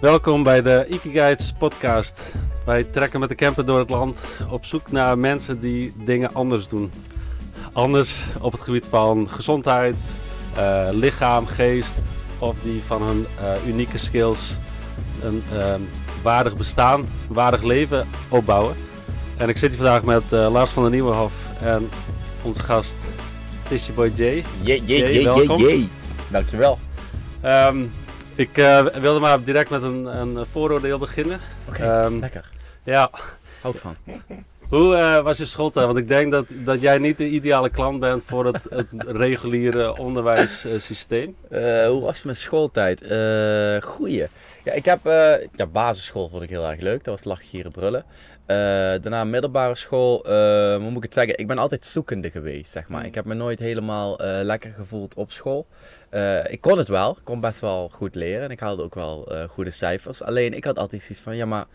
Welkom bij de Ikiguides podcast. Wij trekken met de camper door het land op zoek naar mensen die dingen anders doen. Anders op het gebied van gezondheid, uh, lichaam, geest of die van hun uh, unieke skills een uh, waardig bestaan, waardig leven opbouwen. En ik zit hier vandaag met uh, Lars van der Nieuwenhof en onze gast Tishy Boy Jay. Jay, Jay, Jay, welkom. Jay, Dankjewel. Um, ik uh, wilde maar direct met een, een vooroordeel beginnen. Oké, okay, um, lekker. Ja. Hou van. Hoe uh, was je schooltijd? Want ik denk dat, dat jij niet de ideale klant bent voor het, het reguliere onderwijssysteem. Uh, hoe was mijn schooltijd? goeie. Ja, ik heb ja, basisschool vond ik heel erg leuk. Dat was lachen, gieren, brullen. daarna middelbare school, hoe moet ik het zeggen? Ik ben altijd zoekende geweest, zeg maar. Ik heb me nooit helemaal lekker gevoeld op school. Ik kon het wel, ik kon best wel goed leren en ik haalde ook wel goede cijfers. Alleen ik had altijd zoiets van, ja maar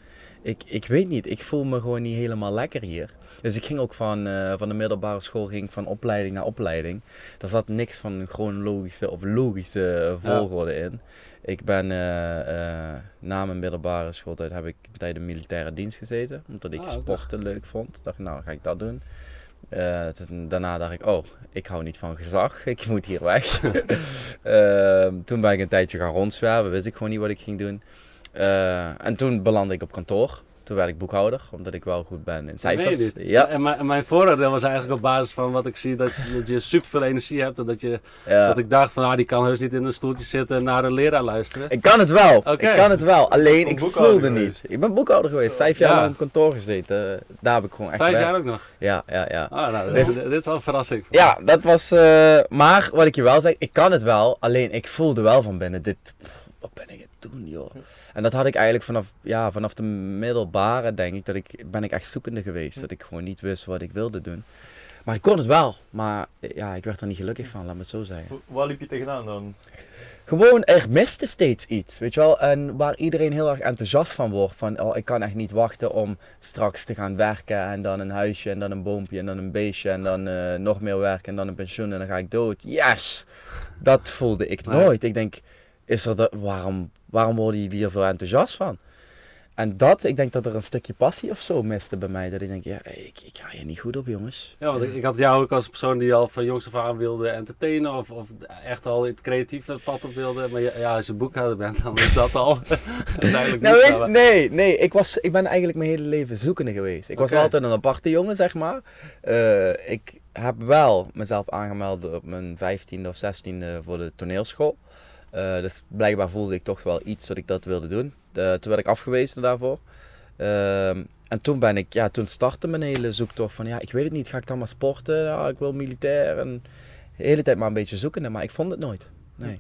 ik, ik weet niet, ik voel me gewoon niet helemaal lekker hier. Dus ik ging ook van, uh, van de middelbare school ging van opleiding naar opleiding. Daar zat niks van chronologische of logische volgorde ja. in. Ik ben na mijn middelbare schooltijd heb ik tijdens de militaire dienst gezeten. Omdat ik ah, sporten leuk vond. Dacht nou ga ik dat doen. Daarna dacht ik, oh, ik hou niet van gezag. Ik moet hier weg. Ehm, toen ben ik een tijdje gaan rondzwerven. Wist ik gewoon niet wat ik ging doen. Uh, en toen belandde ik op kantoor. Toen werd ik boekhouder, omdat ik wel goed ben in cijfers. Ja. En, mijn, mijn vooroordeel was eigenlijk op basis van wat ik zie, dat, dat je super veel energie hebt. En dat, je, ja. dat ik dacht van, ah, die kan heus niet in een stoeltje zitten en naar een leraar luisteren. Ik kan het wel, okay. ik kan het wel. Alleen, ik voelde niet. Ik ben boekhouder geweest, vijf jaar lang op kantoor gezeten. Daar heb ik gewoon echt Vijf jaar ook nog? Ja, ja, ja. Ah, nou, dus, dit, is al een verrassing. Ja, dat was... Uh, maar, wat ik je wel zeg, ik kan het wel. Alleen, ik voelde wel van binnen, dit... Wat ben ik het doen, joh. En dat had ik eigenlijk vanaf, ja, vanaf de middelbare, denk ik, dat ik, ben ik echt zoekende geweest. Dat ik gewoon niet wist wat ik wilde doen. Maar ik kon het wel, maar ja, ik werd er niet gelukkig van, laat me het zo zeggen. Waar liep je tegenaan dan? Gewoon, er miste steeds iets, weet je wel. En waar iedereen heel erg enthousiast van wordt. Van, oh, ik kan echt niet wachten om straks te gaan werken. En dan een huisje, en dan een boompje, en dan een beestje. En dan uh, nog meer werken, en dan een pensioen, en dan ga ik dood. Yes! Dat voelde ik nooit. Ik denk, is er de, waarom, waarom worden jullie hier zo enthousiast van? En dat, ik denk dat er een stukje passie of zo miste bij mij. Dat ik denk, ja, ik, ik ga hier niet goed op, jongens. Ja, want ik, ik had jou ook als persoon die al van jongs af aan wilde entertainen. Of, of echt al het creatieve pad op wilde. Maar ja, als je boekhouder bent, dan is dat al nou, niet. nee, nee. Ik, was, ik ben eigenlijk mijn hele leven zoekende geweest. Ik was altijd een aparte jongen, zeg maar. Uh, ik heb wel mezelf aangemeld op mijn 15e of 16e voor de toneelschool. Uh, dus blijkbaar voelde ik toch wel iets dat ik dat wilde doen. Uh, toen werd ik afgewezen daarvoor. Uh, en toen ben ik, ja, toen startte mijn hele zoektocht van, ja, ik weet het niet, ga ik dan maar sporten? Ja, ik wil militair. En de hele tijd maar een beetje zoeken, maar ik vond het nooit. Nee.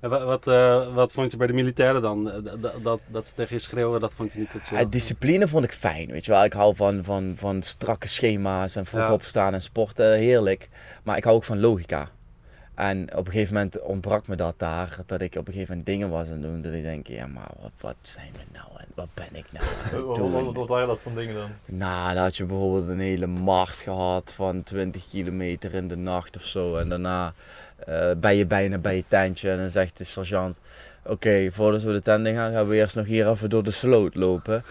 wat, wat, uh, wat, vond je bij de militairen dan? Dat, dat, dat ze tegen je schreeuwen, dat vond je niet het zo? discipline vond ik fijn, weet je wel. Ik hou van, van, van strakke schema's en vroeg ja. opstaan en sporten, heerlijk. Maar ik hou ook van logica. En op een gegeven moment ontbrak me dat daar, dat ik op een gegeven moment dingen was aan doen, dat ik denk, ja maar wat, wat zijn we nou en wat ben ik nou aan het doen? Wat, waren dat van dingen dan? Nou, dan had je bijvoorbeeld een hele macht gehad van 20 kilometer in de nacht of zo. En daarna uh, ben je bijna bij je tentje en dan zegt de sergeant, oké, okay, voordat we de tent in gaan, gaan we eerst nog hier even door de sloot lopen.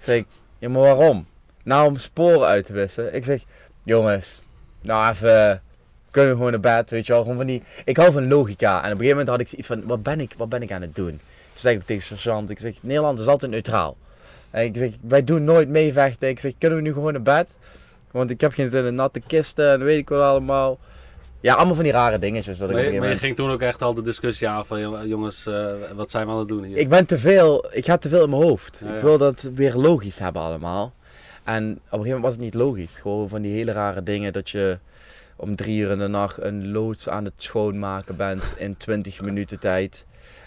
zeg ik, ja maar waarom? Nou, om sporen uit te wissen. Ik zeg, jongens, nou even kunnen we gewoon naar bed, weet je wel. Gewoon van die, ik hou van logica. En op een gegeven moment had ik iets van, wat ben ik, wat ben ik aan het doen? Toen zei ik tegen sergeant, ik zeg, Nederland is altijd neutraal. En ik zeg, wij doen nooit meevechten. Ik zeg, kunnen we nu gewoon naar bed? Want ik heb geen zin in natte kisten en weet ik wel allemaal. Ja, allemaal van die rare dingetjes. Dat maar, ik maar je ging toen ook echt al de discussie aan van jongens, uh, wat zijn we aan het doen hier? Ik ben te veel, ik ga te veel in mijn hoofd. ik wil dat weer logisch hebben allemaal. En op een gegeven moment was het niet logisch. Gewoon van die hele rare dingen dat je om drie uur in de nacht een loods aan het schoonmaken bent in 20 minuten tijd.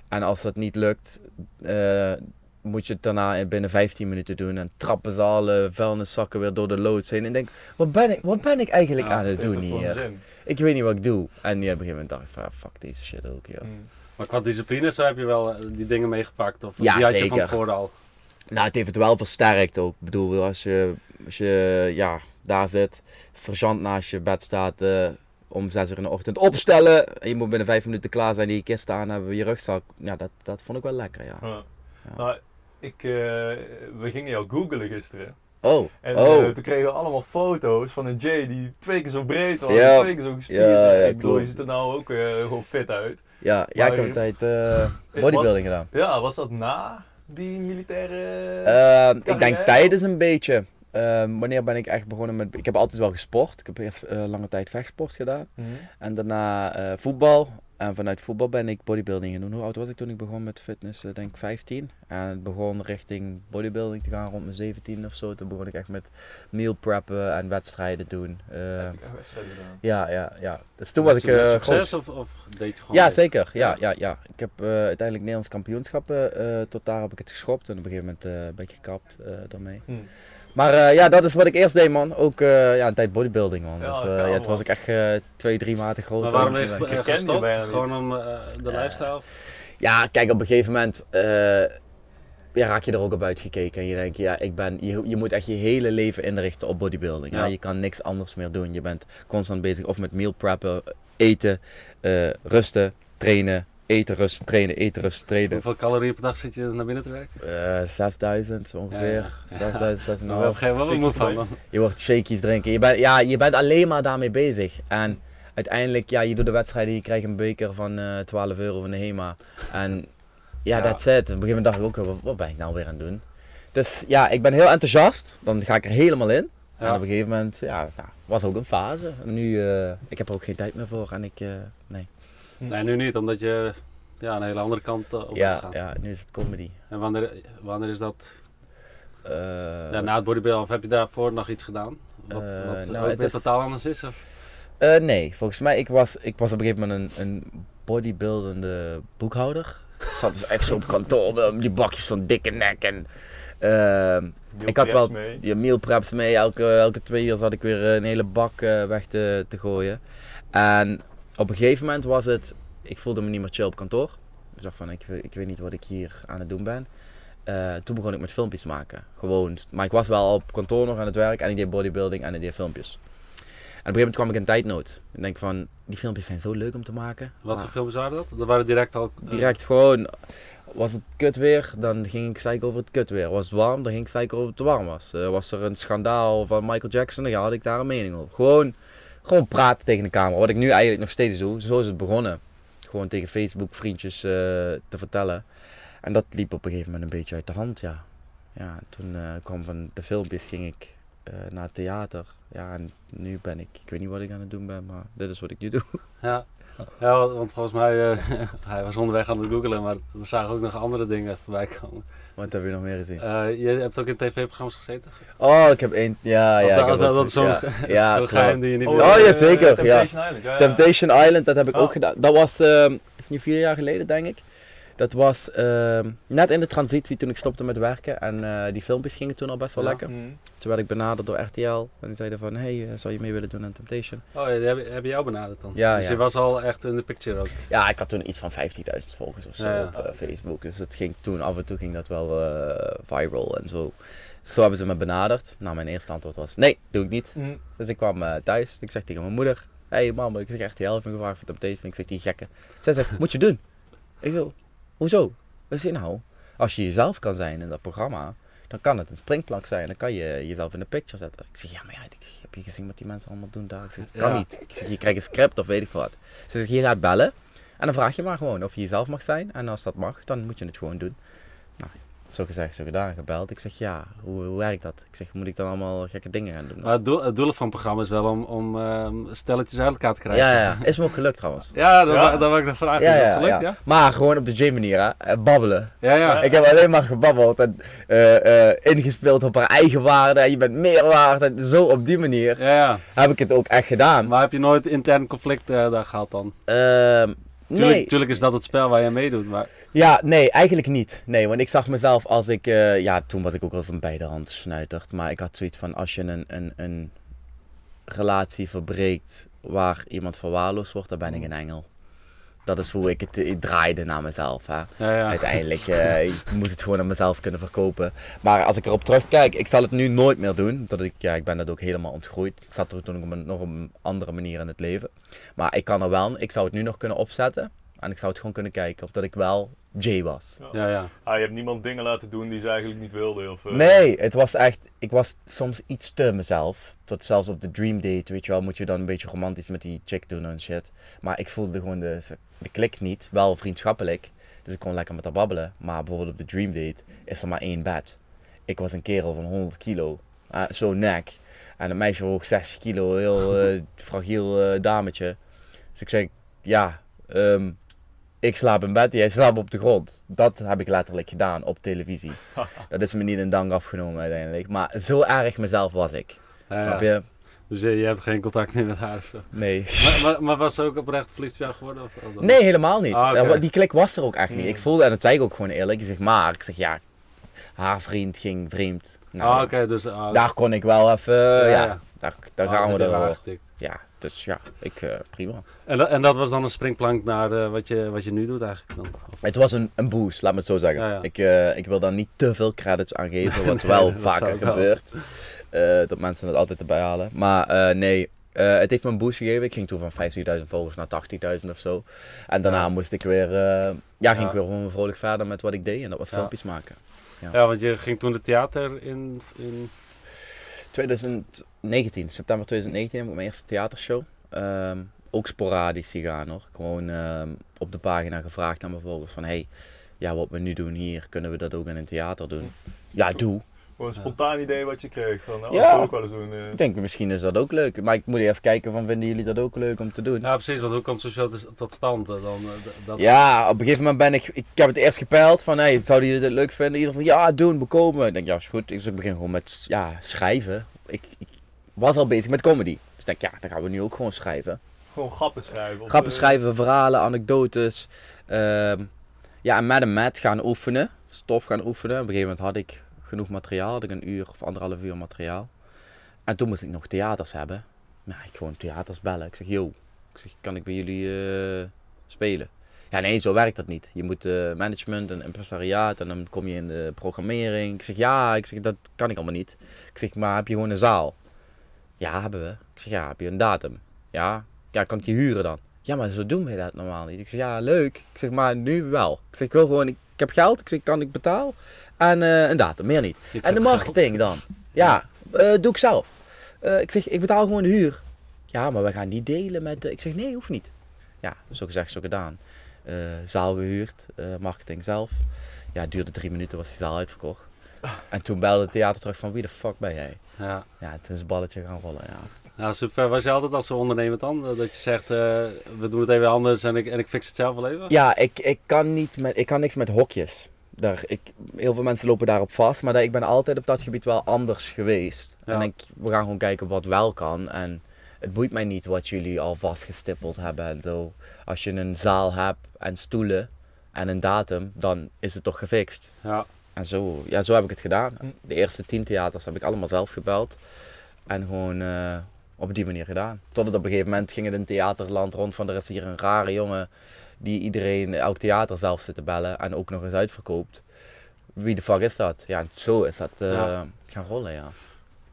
En als dat niet lukt, uh, moet je het daarna binnen 15 minuten doen. En trappen ze alle vuilniszakken weer door de loods heen. En denk, wat ben ik, wat ben ik eigenlijk aan het doen hier? Ik weet niet wat ik doe. En ja, op een gegeven moment dacht ik van, fuck deze shit ook, joh. Hmm. Maar qua discipline zo heb je wel eh, die dingen meegepakt? Of ja, die had je van tevoren al? Nou, het heeft het wel versterkt ook. Ik bedoel, als je, als je ja, daar zit, sergeant naast je bed staat uh, om 6 uur in de ochtend opstellen. En je moet binnen 5 minuten klaar zijn, die kist aan hebben, je rugzak. Ja, dat, dat vond ik wel lekker, ja. ja. Nou, ik, eh, we gingen jou googlen gisteren. Oh, En oh. eh, toen kregen we allemaal foto's van een Jay die twee keer zo breed was, Ja. en twee keer zo gespierd. Ja, ja, ik bedoel, je ziet er nou ook eh, gewoon fit uit. ja, ja, ik heb Maar- een tijd eh, bodybuilding gedaan. Ja, was dat na die militaire... Ehm, ik denk tijdens een beetje. Ehm, wanneer ben ik echt begonnen met... Ik heb altijd wel gesport. Ik heb eerst eh, lange tijd vechtsport gedaan. Mhm. En daarna eh, voetbal. En vanuit voetbal ben ik bodybuilding gaan doen. Hoe oud was ik toen ik begon met fitness? Eh, denk ik 15. En het begon richting bodybuilding te gaan rond mijn 17 of zo. Toen begon ik echt met meal preppen en wedstrijden doen. Eh, Heb ik echt wedstrijden gedaan. ja, ja, ja. Dus toen was ik... Eh, succes of, of deed je gewoon... Ja, zeker. Ja, Ja. ja. Ik heb eh, uiteindelijk Nederlands kampioenschappen. eh, tot daar heb ik het geschopt. En op een gegeven moment eh, ben ik gekapt eh, daarmee. Hm. Maar eh, ja, dat is wat ik eerst deed, man. Ook eh, ja, een tijd bodybuilding, man. Ja, Dat, eh, kan ja, toen wel. was ik echt eh, twee, drie maten groter. Maar waarom heeft je gestopt? Gewoon om eh, de lifestyle? Ja, kijk, op een gegeven moment eh, ja, raak je er ook op uitgekeken. En je denkt, ja, ik ben, je, je moet echt je hele leven inrichten op bodybuilding. Ja. Ja. Je kan niks anders meer doen. Je bent constant bezig of met meal preppen, eten, eh, rusten, trainen, eten, rusten, trainen, eten, rusten, trainen. Hoeveel calorieën per dag zit je naar binnen te werken? Eh 6000 ongeveer. Ja, ja. 6000, Daar heb ik 6.500. geen wel moed van dan. Je wordt shakies drinken. Je bent, ja, je bent alleen maar daarmee bezig. En uiteindelijk, ja, je doet de wedstrijden, je krijgt een beker van eh 12 euro van de HEMA. En ja, Ja. that's it. Op een gegeven moment dacht ik ook, wat, ben ik nou weer aan het doen? Dus ja, ik ben heel enthousiast. Dan ga ik er helemaal in. En op een gegeven moment, ja, nou, was ook een fase. En nu, eh, ik heb er ook geen tijd meer voor. En ik, eh, nee. Nee, nu niet, omdat je ja, een hele andere kant eh, op Ja, gegaan. ja, nu is het comedy. En wanneer, wanneer is dat? Eh, ja, na het bodybuilding, of heb je daarvoor nog iets gedaan? Wat, Eh, wat nou, ook het weer is- totaal anders is? Of? Eh, nee, volgens mij, ik was, ik was op een gegeven moment een, een bodybuildende boekhouder. Ik zat dus echt zo op kantoor met die bakjes van dikke nek en... ehm, ik had wel die meal preps mee. Elke, elke twee uur zat ik weer een hele bak eh, weg te, te gooien. En op een gegeven moment was het... Ik voelde me niet meer chill op kantoor. Ik dacht van, ik, ik weet niet wat ik hier aan het doen ben. Eh, toen begon ik met filmpjes maken. Gewoon. Maar ik was wel op kantoor nog aan het werk. En ik deed bodybuilding en ik deed filmpjes. En op een gegeven moment kwam ik in tijdnood. Ik denk van, die filmpjes zijn zo leuk om te maken. Wat voor films waren dat? Dat waren direct al... eh, Direct gewoon, was het kut weer, dan ging ik zeiken over het kut weer. Was het warm, dan ging ik zeiken over het te warm was. Eh, was er een schandaal van Michael Jackson, dan had ik daar een mening over. Gewoon, gewoon praten tegen de camera, wat ik nu eigenlijk nog steeds doe. Zo is het begonnen. Gewoon tegen Facebook vriendjes eh, te vertellen. En dat liep op een gegeven moment een beetje uit de hand, ja. Ja, toen eh, kwam van de filmpjes, ging ik eh, naar het theater. Ja, en nu ben ik, ik weet niet wat ik aan het doen ben, maar dit is wat ik nu doe. Ja, ja want, want volgens mij, eh, hij was onderweg aan het googelen, maar er zagen ook nog andere dingen voorbij komen. Wat heb je nog meer gezien? Eh, je hebt ook in tv-programma's gezeten? Oh, ik heb één. Ja, Of ja. dat, dat, dat is zo'n ja, ja, zo'n geheim die je niet Oh, wil- ja, eh, zeker, ja. Temptation Island, ja, ja. Temptation Island, dat heb ik Oh. ook gedaan. Dat was, ehm is nu vier jaar geleden, denk ik. Dat was ehm, net in de transitie toen ik stopte met werken. En eh, die filmpjes gingen toen al best wel Ja. lekker. Hm. Toen werd ik benaderd door RTL. En die zeiden van, hey, eh, zou je mee willen doen aan Temptation? Oh, die hebben, hebben jou benaderd dan? Ja, dus ja. je was al echt in de picture ook? Ja, ik had toen iets van 15.000 volgers of zo Ja, op eh, Facebook. Dus het ging toen, af en toe ging dat wel viral en zo. Zo hebben ze me benaderd. Nou, mijn eerste antwoord was, nee, doe ik niet. Hm. Dus ik kwam thuis. Ik zeg tegen mijn moeder: Hé hey, mam, ik zeg echt die helft gevraagd voor Temptation. Ik zeg die gekke. Zij zegt: Moet je doen. Ik zo: Hoezo? Wat is dit nou? Als je jezelf kan zijn in dat programma, dan kan het een springplank zijn. Dan kan je jezelf in de picture zetten. Ik zeg: Ja, maar ja, ik heb je gezien wat die mensen allemaal doen daar? Ik zeg: Dat kan Ja. niet. Ik zeg: Je krijgt een script of weet ik wat. Ze zegt: Je gaat bellen. En dan vraag je maar gewoon of je jezelf mag zijn. En als dat mag, dan moet je het gewoon doen. Nou, zo gezegd, zo gedaan, gebeld. Ik zeg: Ja, hoe, hoe werkt dat? Ik zeg: Moet ik dan allemaal gekke dingen gaan doen? Maar het doel, het doel van het programma is wel om, om ehm, stelletjes uit elkaar te krijgen. Ja, ja, ja. Is me ook gelukt trouwens. Ja, dat, Ja? wil ik nog vragen. is dat gelukt, ja? Maar gewoon op de J-manier, hè? Eh, Babbelen. Ja, ja. Ik heb alleen maar gebabbeld en eh, eh, ingespeeld op haar eigen waarde. En je bent meer waard. En zo op die manier Ja, ja. heb ik het ook echt gedaan. Maar heb je nooit intern conflict eh, daar gehad dan? Tuurlijk, nee. tuurlijk is dat het spel waar je aan meedoet, maar... Ja, nee, eigenlijk niet. Nee, want ik zag mezelf als ik... eh, ja, toen was ik ook wel eens een beidehand snuiterd. Maar ik had zoiets van, als je een, een, een relatie verbreekt waar iemand verwaarloosd wordt, dan ben ik een engel. Dat is hoe ik het ik draaide naar mezelf. Hè. Ja, ja. Uiteindelijk eh, ik moest het gewoon aan mezelf kunnen verkopen. Maar als ik erop terugkijk, ik zal het nu nooit meer doen. Dat ik, ja, ik ben dat ook helemaal ontgroeid. Ik zat er toen op een, nog op een andere manier in het leven. Maar ik kan er wel, ik zou het nu nog kunnen opzetten. En ik zou het gewoon kunnen kijken, omdat ik wel Jay was. Ja, ja. Ah, je hebt niemand dingen laten doen die ze eigenlijk niet wilden? Of, eh, Nee, het was echt, ik was soms iets te mezelf. Tot zelfs op de dream date, weet je wel, moet je dan een beetje romantisch met die chick doen en shit. Maar ik voelde gewoon de, de klik niet, wel vriendschappelijk. Dus ik kon lekker met haar babbelen. Maar bijvoorbeeld op de dream date is er maar één bed. Ik was een kerel van 100 kilo, uh, zo'n nek. En een meisje woog 60 kilo, heel eh, fragiel eh, dametje. Dus ik zeg, ja, ehm, ik slaap in bed, jij slaapt op de grond. Dat heb ik letterlijk gedaan op televisie. dat is me niet in dank afgenomen uiteindelijk. Maar zo erg mezelf was ik. Ja, Snap je? Dus je, je hebt geen contact meer met haar of zo. Nee. Maar, maar, maar was ze ook oprecht verliefd op jou geworden? Of, Nee, helemaal niet. Ah, Die klik was er ook echt niet. Hmm. Ik voelde, en dat zei ik ook gewoon eerlijk. Ik zeg, maar, ik zeg, ja, haar vriend ging vreemd. Nou, Ah, oké, dus... ah, daar kon ik wel even, ja, ja. daar, daar ah, gaan we wel er. aangetikt. Ja, dus ja, ik, eh, prima. En, dat- en dat was dan een springplank naar eh, wat, je, wat je nu doet eigenlijk dan? Of- Het was een, een boost, laat me het zo zeggen. Ja, ja. Ik, eh, ik wil daar niet te veel credits aan geven, wat Nee, wel vaker wel. gebeurt. Eh, dat mensen het altijd erbij halen. Maar eh, nee, eh, het heeft me een boost gegeven. Ik ging toen van 15.000 volgers naar 80.000 of zo. En daarna Ja. moest ik weer, ja, ging Ja. ik weer gewoon vrolijk verder met wat ik deed. En dat was Ja. filmpjes maken. Ja, want je ging toen de theater in... in 2019, september 2019 heb ik mijn eerste theatershow. Ehm, ook sporadisch gegaan hoor. Gewoon ehm, op de pagina gevraagd aan mijn volgers van hey, ja, wat we nu doen hier, kunnen we dat ook in een theater doen? Ja, doe. Gewoon een spontaan idee wat je kreeg. Van, nou, Ja. dat ik wel eens doen. eh. Ik denk misschien is dat ook leuk. Maar ik moet eerst kijken van vinden jullie dat ook leuk om te doen? ja, precies. Want hoe komt dus tot stand? eh, Dan, eh, dat, Ja, op een gegeven moment ben ik, ik heb het eerst gepeild van, hey, zouden jullie dit leuk vinden? Ieder van, ja, doen, bekomen. Ik denk, ja, is goed. Dus ik begin gewoon met, ja, schrijven. Ik, ik was al bezig met comedy. Dus ik denk, ja, dan gaan we nu ook gewoon schrijven. Gewoon grappen schrijven. Grappen schrijven, verhalen, anekdotes. Ehm, ja, en met een mat gaan oefenen. Stof gaan oefenen. Op een gegeven moment had ik genoeg materiaal. Had ik een uur of anderhalf uur materiaal. En toen moest ik nog theaters hebben. Nou, ik gewoon theaters bellen. Ik zeg, yo, ik zeg, kan ik bij jullie eh, spelen? Ja, nee, zo werkt dat niet. Je moet eh, management en impresariaat en dan kom je in de programmering. Ik zeg, ja, ik zeg, dat kan ik allemaal niet. Ik zeg, maar heb je gewoon een zaal? Ja, hebben we. Ik zeg, ja, heb je een datum? Ja, ja, kan ik je huren dan? Ja, maar zo doen we dat normaal niet. Ik zeg, ja, leuk. Ik zeg, maar nu wel. Ik zeg, ik wil gewoon, ik, heb geld. Ik zeg, kan ik betaal? En eh, een datum, meer niet. En de marketing dan? Ja, eh, doe ik zelf. Eh, ik zeg, ik betaal gewoon de huur. Ja, maar we gaan niet delen met. Ik zeg, nee, hoeft niet. Ja, zo gezegd, zo gedaan. Zaal gehuurd, eh, marketing zelf. Ja, het duurde drie minuten, was die zaal uitverkocht. En toen belde het theater terug van, wie de fuck ben jij? Ja. Ja, toen is het balletje gaan rollen, ja. Nou, super. Was je altijd als ondernemer dan? Dat je zegt, we doen het even anders en ik, en ik fix het zelf wel even? Ja, ik, ik, kan niet met, ik kan niks met hokjes. Daar, ik, heel veel mensen lopen daarop vast, maar dat- ik ben altijd op dat gebied wel anders geweest. Ja. En ik, we gaan gewoon kijken wat wel kan. En het boeit mij niet wat jullie al vastgestippeld hebben en zo. Als je een zaal hebt en stoelen en een datum, dan is het toch gefixt. Ja. En zo, ja, zo heb ik het gedaan. Hm. De eerste tien theaters heb ik allemaal zelf gebeld. En gewoon eh, op die manier gedaan. Totdat op een gegeven moment ging het in theaterland rond van er is hier een rare jongen die iedereen, elk theater zelf zit te bellen en ook nog eens uitverkoopt. Wie de fuck is dat? Ja, en zo is dat eh, Ja. gaan rollen, ja.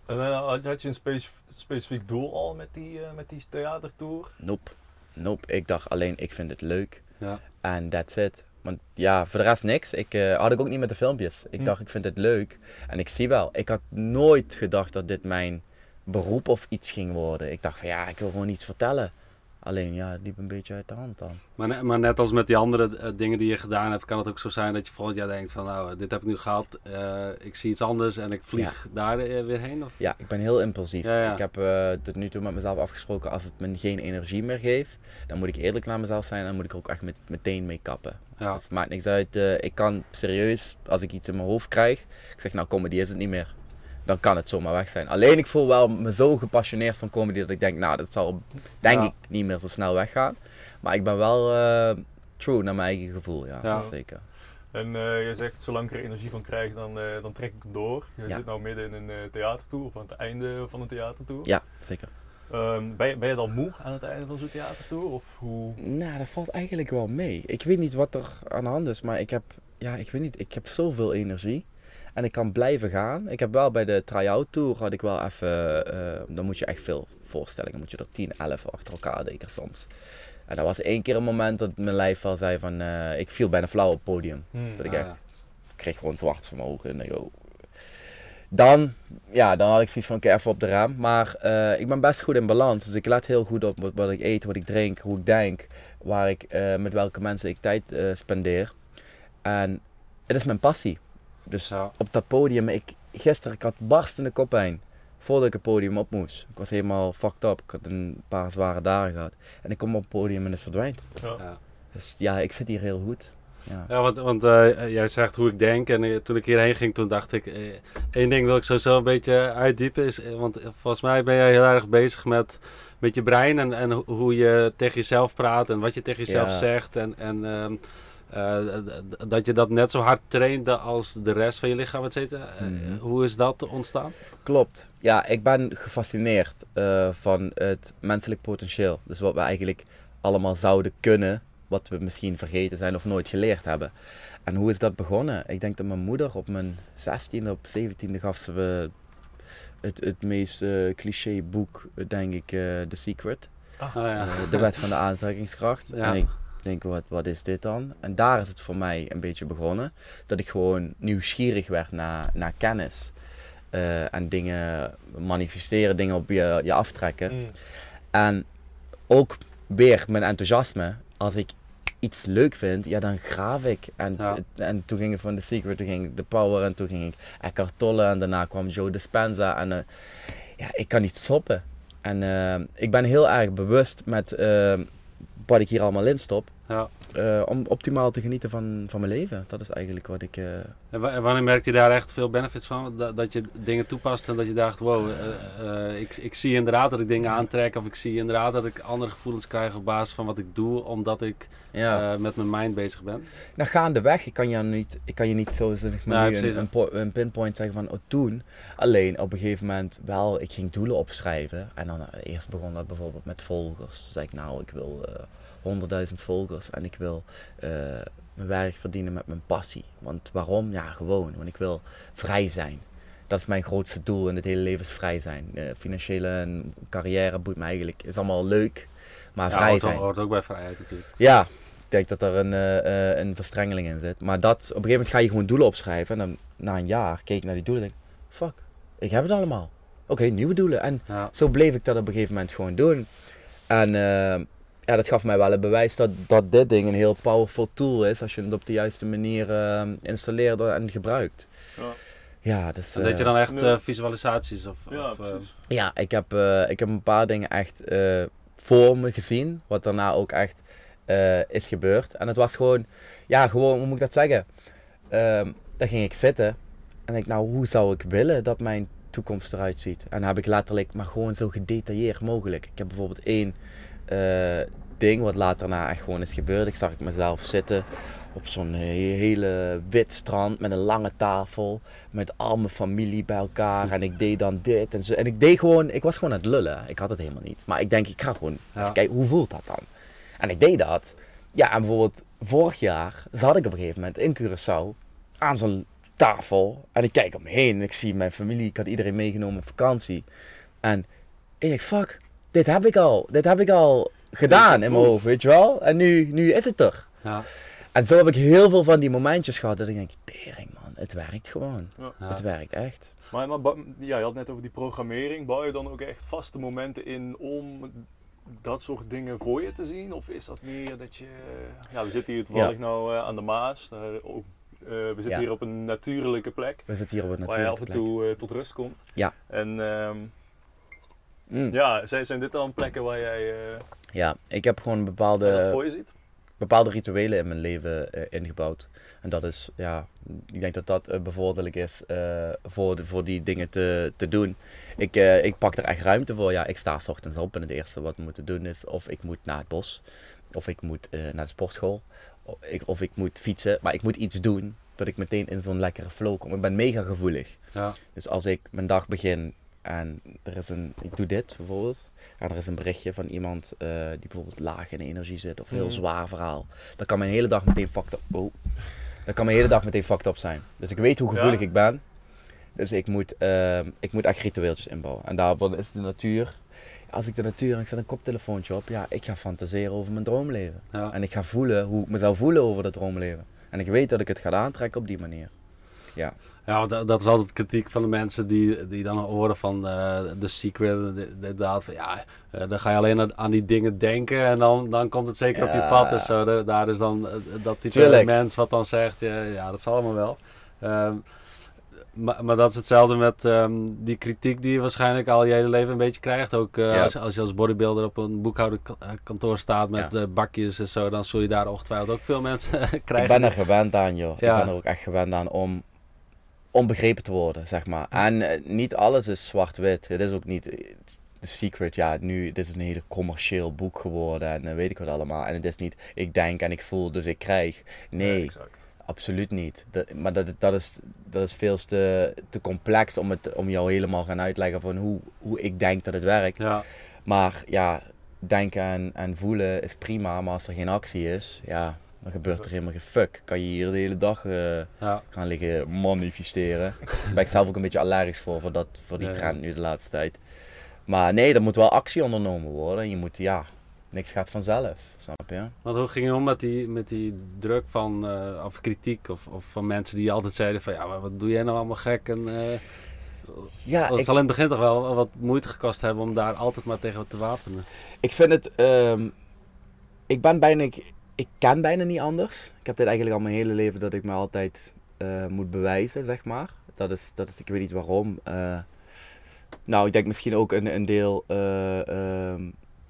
En eh, had, had je een speci- specifiek doel al met die, eh, met die theatertour? Nope. Nope. Ik dacht alleen, ik vind het leuk. Ja. En that's it. Want ja, voor de rest niks. Ik eh, had ik ook niet met de filmpjes. Ik Hm. dacht, ik vind het leuk. En ik zie wel. Ik had nooit gedacht dat dit mijn beroep of iets ging worden. Ik dacht van ja, ik wil gewoon iets vertellen. Alleen ja, het liep een beetje uit de hand dan. Maar, maar net als met die andere eh, dingen die je gedaan hebt, kan het ook zo zijn dat je volgend jaar denkt van nou, dit heb ik nu gehad, eh, ik zie iets anders en ik vlieg daar eh, weer heen? Of? Ja, ik ben heel impulsief. Ja, ja. Ik heb tot nu toe met mezelf afgesproken, als het me geen energie meer geeft, dan moet ik eerlijk naar mezelf zijn en dan moet ik er ook echt met, meteen mee kappen. Ja. Dus het maakt niks uit. ik kan serieus, als ik iets in mijn hoofd krijg, ik zeg nou comedy is het niet meer. Dan kan het zomaar weg zijn. Alleen ik voel wel me zo gepassioneerd van comedy dat ik denk, nou dat zal denk Ja. ik niet meer zo snel weggaan. Maar ik ben wel eh, true naar mijn eigen gevoel, ja, Ja. zeker. En eh, je zegt, zolang ik er energie van krijg, dan, eh, dan trek ik hem door. Je Ja. zit nou midden in een eh, theatertour, of aan het einde van een theatertour. Ja, zeker. Ehm, ben, je, ben je dan moe aan het einde van zo'n theatertour? Of hoe... Nou, dat valt eigenlijk wel mee. Ik weet niet wat er aan de hand is, maar ik heb, ja, ik weet niet, ik heb zoveel energie. En ik kan blijven gaan. Ik heb wel bij de try-out tour had ik wel even, eh, dan moet je echt veel voorstellingen, moet je er 10, 11 achter elkaar denken soms. En dat was één keer een moment dat mijn lijf al zei van, eh, ik viel bijna flauw op het podium. Hmm. Dat ik Ah, echt, kreeg gewoon zwart van mijn ogen. En oh. Dan, ja, dan had ik zoiets van, oké, even op de raam. Maar eh, ik ben best goed in balans. Dus ik let heel goed op wat, wat ik eet, wat ik drink, hoe ik denk. Waar ik, met welke mensen ik tijd spendeer. En het is mijn passie. Dus Ja. op dat podium, ik, gisteren, ik had barstende koppijn. Voordat ik het podium op moest. Ik was helemaal fucked up. Ik had een paar zware dagen gehad. En ik kom op het podium en het verdwijnt. Ja. Ja. Dus ja, ik zit hier heel goed. Ja. Ja, want, want eh, jij zegt hoe ik denk. En eh, toen ik hierheen ging, toen dacht ik... eh, één ding wil ik sowieso een beetje uitdiepen. Is, want volgens mij ben jij heel erg bezig met, met je brein. En, en ho- hoe je tegen jezelf praat. En wat je tegen jezelf Ja. zegt. En, en ehm, eh, dat je dat net zo hard traint als de rest van je lichaam, et cetera. Eh, Mhm. hoe is dat ontstaan? Klopt. Ja, ik ben gefascineerd eh, van het menselijk potentieel. Dus wat we eigenlijk allemaal zouden kunnen, wat we misschien vergeten zijn of nooit geleerd hebben. En hoe is dat begonnen? Ik denk dat mijn moeder op mijn 16e, op 17e gaf ze me het, het meest eh, cliché boek, eh, denk ik, eh, The Secret. Ah, ja. Eh, de wet van de aantrekkingskracht. Ja. En ik denk, wat, wat is dit dan? En daar is het voor mij een beetje begonnen. Dat ik gewoon nieuwsgierig werd naar, naar kennis. Eh, en dingen manifesteren, dingen op je, je aftrekken. Hmm. En ook weer mijn enthousiasme. Als ik iets leuk vind, ja, dan graaf ik. En, Ja. en toen ging ik van The Secret, toen ging ik The Power en toen ging ik Eckhart Tolle en daarna kwam Joe Dispenza. En eh, ja, ik kan niet stoppen. En eh, ik ben heel erg bewust met wat ik hier allemaal in stop. Ja. eh, om optimaal te genieten van, van mijn leven. Dat is eigenlijk wat ik... eh, En, wa- en wanneer merk je daar echt veel benefits van? Dat, dat je dingen toepast en dat je dacht, wow, eh, ik, ik zie inderdaad dat ik dingen aantrek. Of ik zie inderdaad dat ik andere gevoelens krijg op basis van wat ik doe. Omdat ik ja. met mijn mind bezig ben. Nou, gaandeweg, ik kan je niet, ik kan je niet zo zeg maar, een, een, po- een pinpoint zeggen van oh, toen. Alleen op een gegeven moment wel, ik ging doelen opschrijven. En dan eerst begon dat bijvoorbeeld met volgers. Toen zei ik nou, ik wil 100.000 volgers en ik wil eh, mijn werk verdienen met mijn passie. Want waarom? Ja, gewoon. Want ik wil vrij zijn. Dat is mijn grootste doel in het hele leven, is vrij zijn. Eh, financiële en carrière boeit me eigenlijk, is allemaal leuk. Maar Ja, vrij hoort, zijn. hoort ook bij vrijheid natuurlijk. Ja, ik denk dat er een, eh, een verstrengeling in zit. Maar dat, op een gegeven moment ga je gewoon doelen opschrijven. En dan na een jaar keek ik naar die doelen en denk fuck, ik heb het allemaal. Oké, nieuwe doelen. En Ja. zo bleef ik dat op een gegeven moment gewoon doen. En ja, dat gaf mij wel een bewijs dat, dat dit ding een heel powerful tool is als je het op de juiste manier eh, installeert en gebruikt. Ja. Ja, dus, En dat je eh, dan echt eh, visualisaties of... Ja, of, eh, precies. Ja, ik heb, eh, ik heb een paar dingen echt eh, voor me gezien. Wat daarna ook echt eh, is gebeurd. En het was gewoon, ja, gewoon, hoe moet ik dat zeggen? Ehm dan ging ik zitten. En denk, nou, hoe zou ik willen dat mijn toekomst eruit ziet? En dan heb ik letterlijk, maar gewoon zo gedetailleerd mogelijk. Ik heb bijvoorbeeld één eh, ding wat later na echt gewoon is gebeurd. Ik zag ik mezelf zitten op zo'n he- hele wit strand met een lange tafel met al mijn familie bij elkaar en ik deed dan dit en zo. En ik deed gewoon, ik was gewoon aan het lullen. Ik had het helemaal niet. Maar ik denk, ik ga gewoon Ja. even kijken, hoe voelt dat dan? En ik deed dat. Ja, en bijvoorbeeld vorig jaar zat ik op een gegeven moment in Curaçao aan zo'n tafel en ik kijk om me heen en ik zie mijn familie, ik had iedereen meegenomen op vakantie. En ik denk, fuck, dit heb ik al, dit heb ik al gedaan in mijn hoofd, weet je wel? En nu, nu is het er. ja, En zo heb ik heel veel van die momentjes gehad dat ik denk, tering man, het werkt gewoon. Ja. ja. Het werkt echt. Maar, ja, je had net over die programmering. Bouw je dan ook echt vaste momenten in om dat soort dingen voor je te zien? Of is dat meer dat je... Ja, we zitten hier toevallig nou eh, aan de Maas. Daar, ook, eh, we zitten Ja. hier op een natuurlijke plek. We zitten hier op een Waar je af natuurlijke en plek. toe eh, tot rust komt. Ja. En ehm, Mm. ja, zijn, zijn dit dan plekken waar jij eh, Ja, ik heb gewoon bepaalde, voor je ziet? bepaalde rituelen in mijn leven eh, ingebouwd. En dat is, ja, ik denk dat dat eh, bevorderlijk is eh, voor, de, voor die dingen te, te doen. Ik, eh, ik pak er echt ruimte voor. Ja, ik sta 's ochtends op en het eerste wat we moeten doen is of ik moet naar het bos, of ik moet eh, naar de sportschool, of ik, of ik moet fietsen. Maar ik moet iets doen dat ik meteen in zo'n lekkere flow kom. Ik ben mega gevoelig. Ja. Dus als ik mijn dag begin en er is een, ik doe dit bijvoorbeeld, en er is een berichtje van iemand eh, die bijvoorbeeld laag in de energie zit of een heel Mhm. zwaar verhaal, dan kan mijn hele dag meteen fucked up, oh, dan kan mijn hele dag meteen fucked up zijn. Dus ik weet hoe gevoelig Ja? ik ben, dus ik moet, ehm, ik moet echt ritueeltjes inbouwen. En daarvoor is de natuur, als ik de natuur en ik zet een koptelefoontje op, ja, ik ga fantaseren over mijn droomleven. Ja. En ik ga voelen hoe ik me zou voelen over dat droomleven. En ik weet dat ik het ga aantrekken op die manier. Ja. Ja, dat, dat is altijd kritiek van de mensen die, die dan horen van eh The Secret. de- Inderdaad, van ja, eh, dan ga je alleen aan, aan die dingen denken en dan, dan komt het zeker op je pad en zo. Da- daar is dan eh, dat type Tuurlijk. mens wat dan zegt, ja, ja, dat zal allemaal wel. Ehm, maar, maar dat is hetzelfde met ehm, die kritiek die je waarschijnlijk al je hele leven een beetje krijgt. Ook Ja. als, als je als bodybuilder op een boekhouderkantoor staat met Ja. bakjes en zo, dan zul je daar ongetwijfeld ook veel mensen Ik krijgen. ben er gewend aan, joh. Ik ben er ook echt gewend aan om onbegrepen te worden, zeg maar. En eh, niet alles is zwart-wit. Het is ook niet... The Secret, ja, nu, dit is een hele commercieel boek geworden en eh, weet ik wat allemaal. En het is niet, ik denk en ik voel, dus ik krijg. Nee, absoluut niet. Dat, maar dat, dat, is, dat is veel te, te complex om, het, om jou helemaal gaan uitleggen van hoe, hoe ik denk dat het werkt. Ja, Maar ja, denken en, en voelen is prima, maar als er geen actie is, ja, dan gebeurt er helemaal geen fuck. Kan je hier de hele dag eh, ja. gaan liggen manifesteren. Daar ben ik zelf ook een beetje allergisch voor, voor, dat, voor die trend nu de laatste tijd. Maar nee, er moet wel actie ondernomen worden. Je moet, ja, niks gaat vanzelf, snap je? Want hoe ging je om met die, met die druk van, eh, of kritiek of, of van mensen die altijd zeiden van ja, wat doe jij nou allemaal gek? En, eh, Ja, het ik, zal in het begin toch wel wat moeite gekost hebben om daar altijd maar tegen te wapenen. ik vind het, ehm, ik ben bijna, ik, ken bijna niet anders. Ik heb dit eigenlijk al mijn hele leven dat ik me altijd eh, moet bewijzen, zeg maar. Dat is, dat is, ik weet niet waarom. Eh, nou, ik denk misschien ook een, een deel, eh, ehm,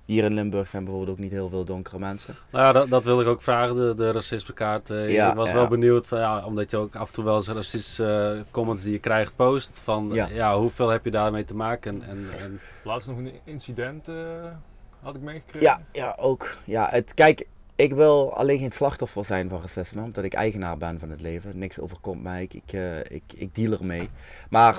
hier in Limburg zijn bijvoorbeeld ook niet heel veel donkere mensen. Nou ja, dat, dat wilde ik ook vragen, de, de racismekaart. Ja, ik was ja. wel benieuwd, van, ja, omdat je ook af en toe wel eens racistische comments die je krijgt post. Van Ja. ja. hoeveel heb je daarmee te maken? En, en, Laatst nog een incident eh, had ik meegekregen. Ja, ja, ook. Ja, het, kijk, ik wil alleen geen slachtoffer zijn van racisme, omdat ik eigenaar ben van het leven. Niks overkomt mij, ik, ik, eh, ik, ik deal ermee. Maar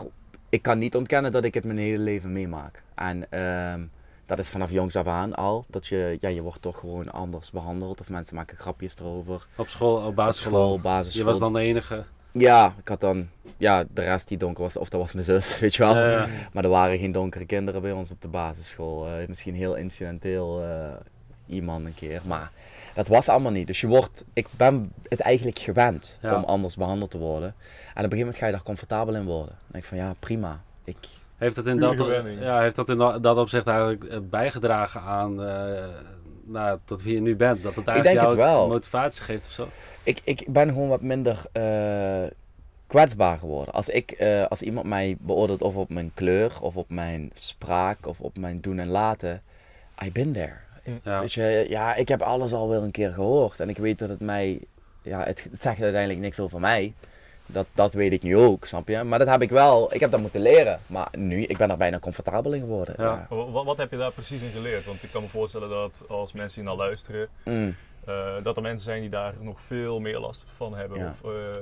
ik kan niet ontkennen dat ik het mijn hele leven meemaak. En ehm, dat is vanaf jongs af aan al, dat je, ja, je wordt toch gewoon anders behandeld. Of mensen maken grapjes erover. op school, op Op basisschool. school, basisschool. Je was dan de enige. Ja, ik had dan, ja, de rest die donker was, of dat was mijn zus, weet je wel. Maar er waren geen donkere kinderen bij ons op de basisschool. Eh, misschien heel incidenteel eh, iemand een keer. Maar dat was allemaal niet. Dus je wordt, ik ben het eigenlijk gewend Ja. om anders behandeld te worden. En op een gegeven moment ga je daar comfortabel in worden. Dan denk ik van ja, prima. Ik, heeft het in dat, ja, heeft dat in dat, dat opzicht eigenlijk eh, bijgedragen aan eh, nou, tot wie je nu bent? Dat het denk eigenlijk jou wel. motivatie geeft of zo? ik, ik ben gewoon wat minder eh, kwetsbaar geworden. Als, ik, eh, als iemand mij beoordeelt of op mijn kleur, of op mijn spraak, of op mijn doen en laten. I been there. Ja. Weet je, ja, ik heb alles al wel een keer gehoord. En ik weet dat het mij, ja, het zegt uiteindelijk niks over mij. Dat, dat weet ik nu ook, snap je? Maar dat heb ik wel, ik heb dat moeten leren. Maar nu, ik ben er bijna comfortabel in geworden. Ja. Wat, wat heb je daar precies in geleerd? Want ik kan me voorstellen dat als mensen die naar luisteren, Mm. eh, dat er mensen zijn die daar nog veel meer last van hebben. Ja. Of eh,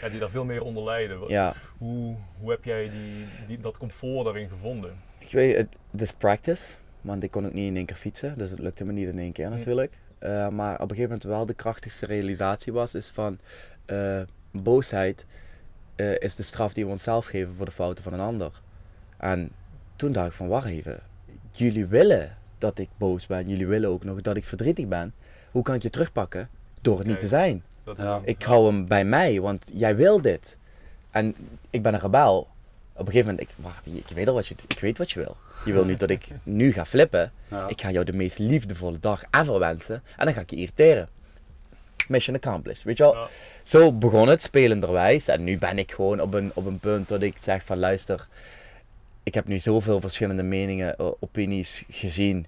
ja, die daar veel meer onder lijden. Ja. Hoe, hoe heb jij die, die, dat comfort daarin gevonden? Ik weet het, dus practice. Want ik kon ook niet in één keer fietsen, dus het lukte me niet in één keer natuurlijk. Eh, maar op een gegeven moment wel de krachtigste realisatie was, is van eh, boosheid eh, is de straf die we onszelf geven voor de fouten van een ander. En toen dacht ik van, wacht even, jullie willen dat ik boos ben, jullie willen ook nog dat ik verdrietig ben. Hoe kan ik je terugpakken? Door het niet te zijn. Ja. Ik hou hem bij mij, want jij wil dit. En ik ben een rebel. Op een gegeven moment, ik, ik, weet al wat je, ik weet wat je wil. Je wil niet dat ik nu ga flippen. Ja. Ik ga jou de meest liefdevolle dag ever wensen. En dan ga ik je irriteren. Mission accomplished, weet je wel? Ja. Zo begon het, spelenderwijs. En nu ben ik gewoon op een, op een punt dat ik zeg van luister. Ik heb nu zoveel verschillende meningen, eh, opinies gezien.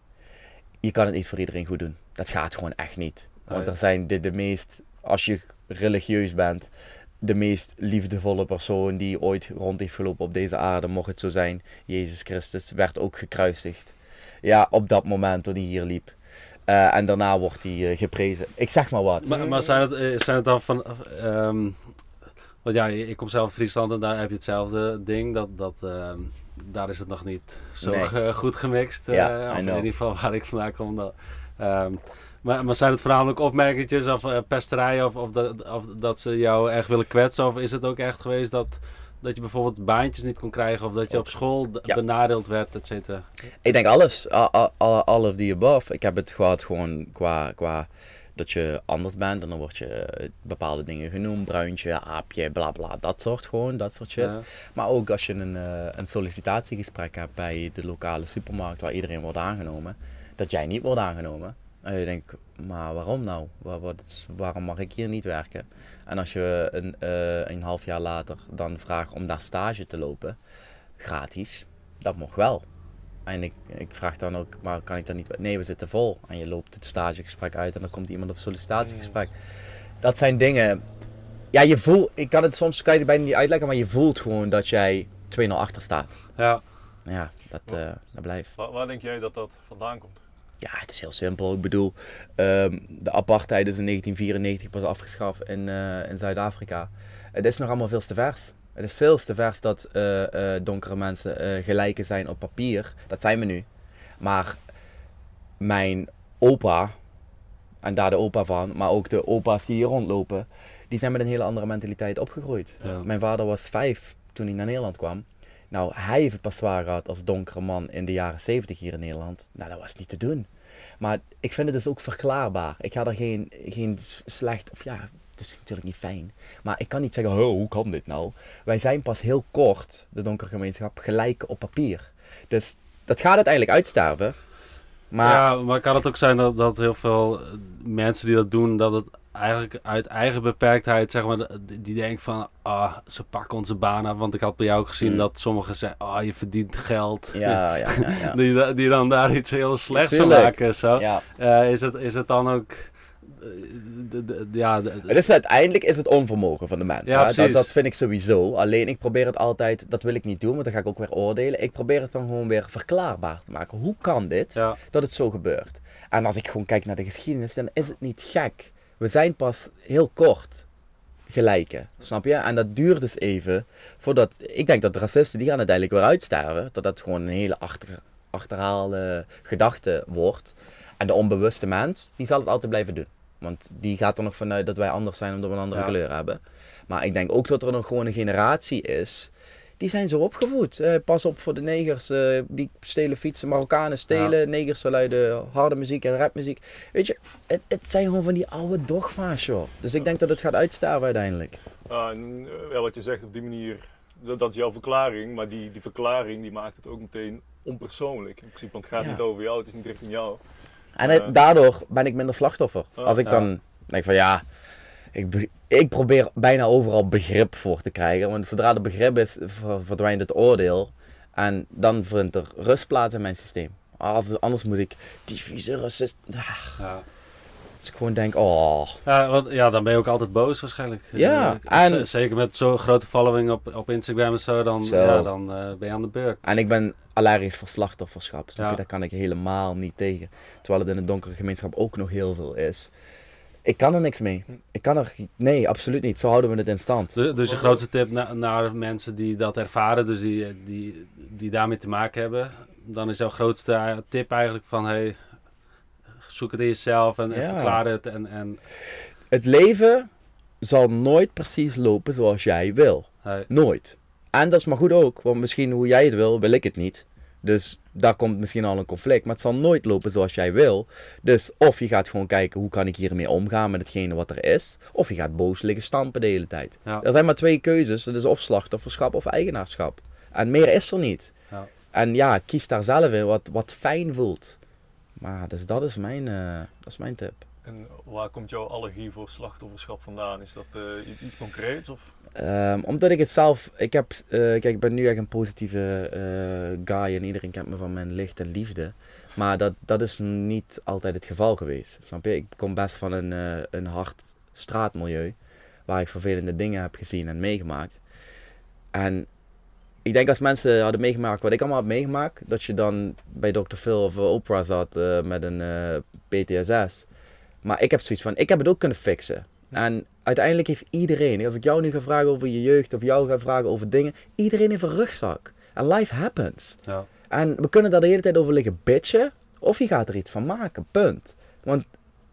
Je kan het niet voor iedereen goed doen. Dat gaat gewoon echt niet. Want er zijn de, de meest, als je religieus bent, de meest liefdevolle persoon die ooit rond heeft gelopen op deze aarde, mocht het zo zijn. Jezus Christus werd ook gekruisigd. Ja, op dat moment toen hij hier liep. Eh, en daarna wordt hij eh, geprezen. Ik zeg maar wat. Maar, maar zijn, het, eh, zijn het dan van. ehm, want ja, ik kom zelf uit Friesland en daar heb je hetzelfde ding. Dat, dat, ehm, daar is het nog niet zo Nee. goed gemixt. Ja, in ieder geval waar ik vandaan kom. Dat, ehm, maar, maar zijn het voornamelijk opmerkingetjes of eh, pesterijen of, of, dat, of dat ze jou echt willen kwetsen? Of is het ook echt geweest dat, dat je bijvoorbeeld baantjes niet kon krijgen of dat je op school Ja. benadeeld werd, et cetera? Ik denk alles. All, all, of the above. Ik heb het gehad gewoon qua, qua dat je anders bent. En dan word je eh, bepaalde dingen genoemd. Bruintje, aapje, bla bla. Dat soort gewoon, dat soort shit. Ja. Maar ook als je een, eh, een sollicitatiegesprek hebt bij de lokale supermarkt waar iedereen wordt aangenomen. Dat jij niet wordt aangenomen. En je denkt, maar waarom nou? Waar- wat waarom mag ik hier niet werken? En als je een, eh, een half jaar later dan vraagt om daar stage te lopen, gratis, dat mocht wel. En ik, ik vraag dan ook, maar kan ik dan niet... Nee, we zitten vol. En je loopt het stagegesprek uit en dan komt iemand op sollicitatiegesprek. Dat zijn dingen... Ja, je voelt... Ik kan het soms kan je het bijna niet uitleggen, maar je voelt gewoon dat jij 2-0 achter staat. Ja. Ja, dat, eh, dat blijft. Waar, waar denk jij dat dat vandaan komt? Ja, het is heel simpel. Ik bedoel, ehm, de apartheid is in 1994 pas afgeschaft in, eh, in Zuid-Afrika. Het is nog allemaal veel te vers. Het is veel te vers dat eh, eh, donkere mensen gelijken zijn op papier. Dat zijn we nu. Maar mijn opa, en daar de opa van, maar ook de opa's die hier rondlopen, die zijn met een hele andere mentaliteit opgegroeid. Ja. Mijn vader was vijf toen hij naar Nederland kwam. Nou, hij heeft het pas zwaar gehad als donkere man in de jaren 70 hier in Nederland. Nou, dat was niet te doen. Maar ik vind het dus ook verklaarbaar. Ik ga er geen, geen slecht, of ja, het is natuurlijk niet fijn. Maar ik kan niet zeggen, hoe kan dit nou? Wij zijn pas heel kort, de donkere gemeenschap, gelijk op papier. Dus dat gaat uiteindelijk uitsterven. Maar ja, maar kan het ook zijn dat, dat heel veel mensen die dat doen, dat het eigenlijk uit eigen beperktheid, zeg maar, die denken van, ah, ze pakken onze baan af. Want ik had bij jou gezien Mm. dat sommigen zeggen, ah, je verdient geld. ja, ja, ja. ja. Die, die dan daar iets heel slechts van maken. Zo. ja. Eh, is, het, is het dan ook... eh, ja, Het is uiteindelijk is het onvermogen van de mens. Ja, dat, dat vind ik sowieso. Alleen ik probeer het altijd, dat wil ik niet doen, want dan ga ik ook weer oordelen. Ik probeer het dan gewoon weer verklaarbaar te maken. Hoe kan dit ja, dat het zo gebeurt? En als ik gewoon kijk naar de geschiedenis, dan is het niet gek. We zijn pas heel kort gelijken, snap je? En dat duurt dus even voordat... Ik denk dat de racisten, die gaan uiteindelijk weer uitsterven. Dat dat gewoon een hele achter, achterhaalde gedachte wordt. En de onbewuste mens, die zal het altijd blijven doen. Want die gaat er nog vanuit dat wij anders zijn omdat we een andere Ja. kleur hebben. Maar ik denk ook dat er nog gewoon een generatie is. Die zijn zo opgevoed. Eh, pas op voor de negers. eh, die stelen fietsen. Marokkanen stelen. Negers luiden harde muziek en rapmuziek. Weet je, het, het zijn gewoon van die oude dogma's, joh. Dus ik denk dat het gaat uitsterven uiteindelijk. Ja, wat je zegt op die manier, dat, dat is jouw verklaring, maar die, die verklaring die maakt het ook meteen onpersoonlijk. In principe, want het gaat Ja. niet over jou, het is niet richting jou. En het- daardoor ben ik minder slachtoffer. Als ik dan denk van ja, ik, ik probeer bijna overal begrip voor te krijgen. Want zodra er begrip is, ver- verdwijnt het oordeel. En dan vindt er rust plaats in mijn systeem. Als, anders moet ik die vieze racist... Ah, ja. Als ik gewoon denk, oh... Ja, want, ja, dan ben je ook altijd boos waarschijnlijk. Ja, Eh, en- Zeker met zo'n grote following op, op Instagram en zo, dan, Zo. Ja, dan eh, ben je aan de beurt. En ik ben allergisch voor slachtofferschap. Snap je? Ja. Daar kan ik helemaal niet tegen. Terwijl het in de donkere gemeenschap ook nog heel veel is. Ik kan er niks mee. Ik kan er... Nee, absoluut niet. Zo houden we het in stand. Dus, dus je grootste tip na- naar mensen die dat ervaren, dus die, die, die daarmee te maken hebben, dan is jouw grootste eh, tip eigenlijk van, hey, zoek het in jezelf en, verklaar het. En, en Het leven zal nooit precies lopen zoals jij wil. hey, Nooit. En dat is maar goed ook, want misschien hoe jij het wil, wil ik het niet. Dus daar komt misschien al een conflict. Maar het zal nooit lopen zoals jij wil. Dus of je gaat gewoon kijken hoe kan ik hiermee omgaan met hetgene wat er is. Of je gaat boos liggen stampen de hele tijd. ja. Er zijn maar twee keuzes. Dat is of slachtofferschap of eigenaarschap. En meer is er niet. Ja. En ja, kies daar zelf in wat, wat fijn voelt. Maar dus dat is mijn, eh, dat is mijn tip. En waar komt jouw allergie voor slachtofferschap vandaan? Is dat eh, iets- concreets? Of? Ehm, omdat ik het zelf, ik heb, eh, kijk, ik ben nu echt een positieve eh, guy en iedereen kent me van mijn licht en liefde. Maar dat, dat is niet altijd het geval geweest. Snap je? Ik kom best van een, een hard straatmilieu waar ik vervelende dingen heb gezien en meegemaakt. En ik denk als mensen hadden meegemaakt wat ik allemaal heb meegemaakt, dat je dan bij Dr. Phil of Oprah zat met een eh, PTSS. Maar ik heb zoiets van, ik heb het ook kunnen fixen. En uiteindelijk heeft iedereen, als ik jou nu ga vragen over je jeugd of jou ga vragen over dingen, iedereen heeft een rugzak. En life happens. Ja. En we kunnen daar de hele tijd over liggen bitchen, of je gaat er iets van maken, punt. Want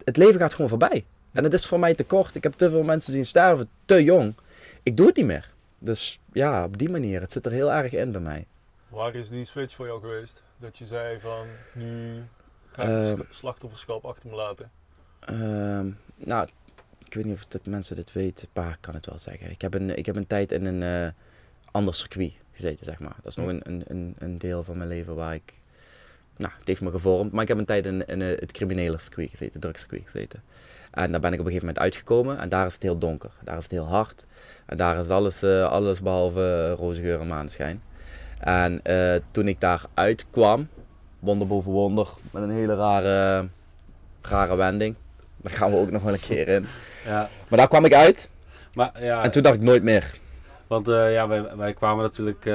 het leven gaat gewoon voorbij. En het is voor mij te kort. Ik heb te veel mensen zien sterven, te jong. Ik doe het niet meer. Dus ja, op die manier. Het zit er heel erg in bij mij. Waar is die switch voor jou geweest? Dat je zei van nu ga ik het Ehm. sch- slachtofferschap achter me laten. Ehm, nou, ik weet niet of dat mensen dit weten. Pa kan het wel zeggen. Ik heb een, ik heb een tijd in een eh, ander circuit gezeten, zeg maar. Dat is nog Hm. een, een, een, deel van mijn leven waar ik... Nou, het heeft me gevormd. Maar ik heb een tijd in, in eh, het criminele circuit gezeten, het drugscircuit gezeten. En daar ben ik op een gegeven moment uitgekomen. En daar is het heel donker. Daar is het heel hard. En daar is alles, eh, alles behalve eh, roze geur en maneschijn. En toen ik daar uitkwam, wonder boven wonder, met een hele rare, rare wending. Daar gaan we ook nog wel een keer in. Ja, Maar daar kwam ik uit maar ja, en toen dacht ik nooit meer. want eh, ja, wij, wij kwamen natuurlijk eh,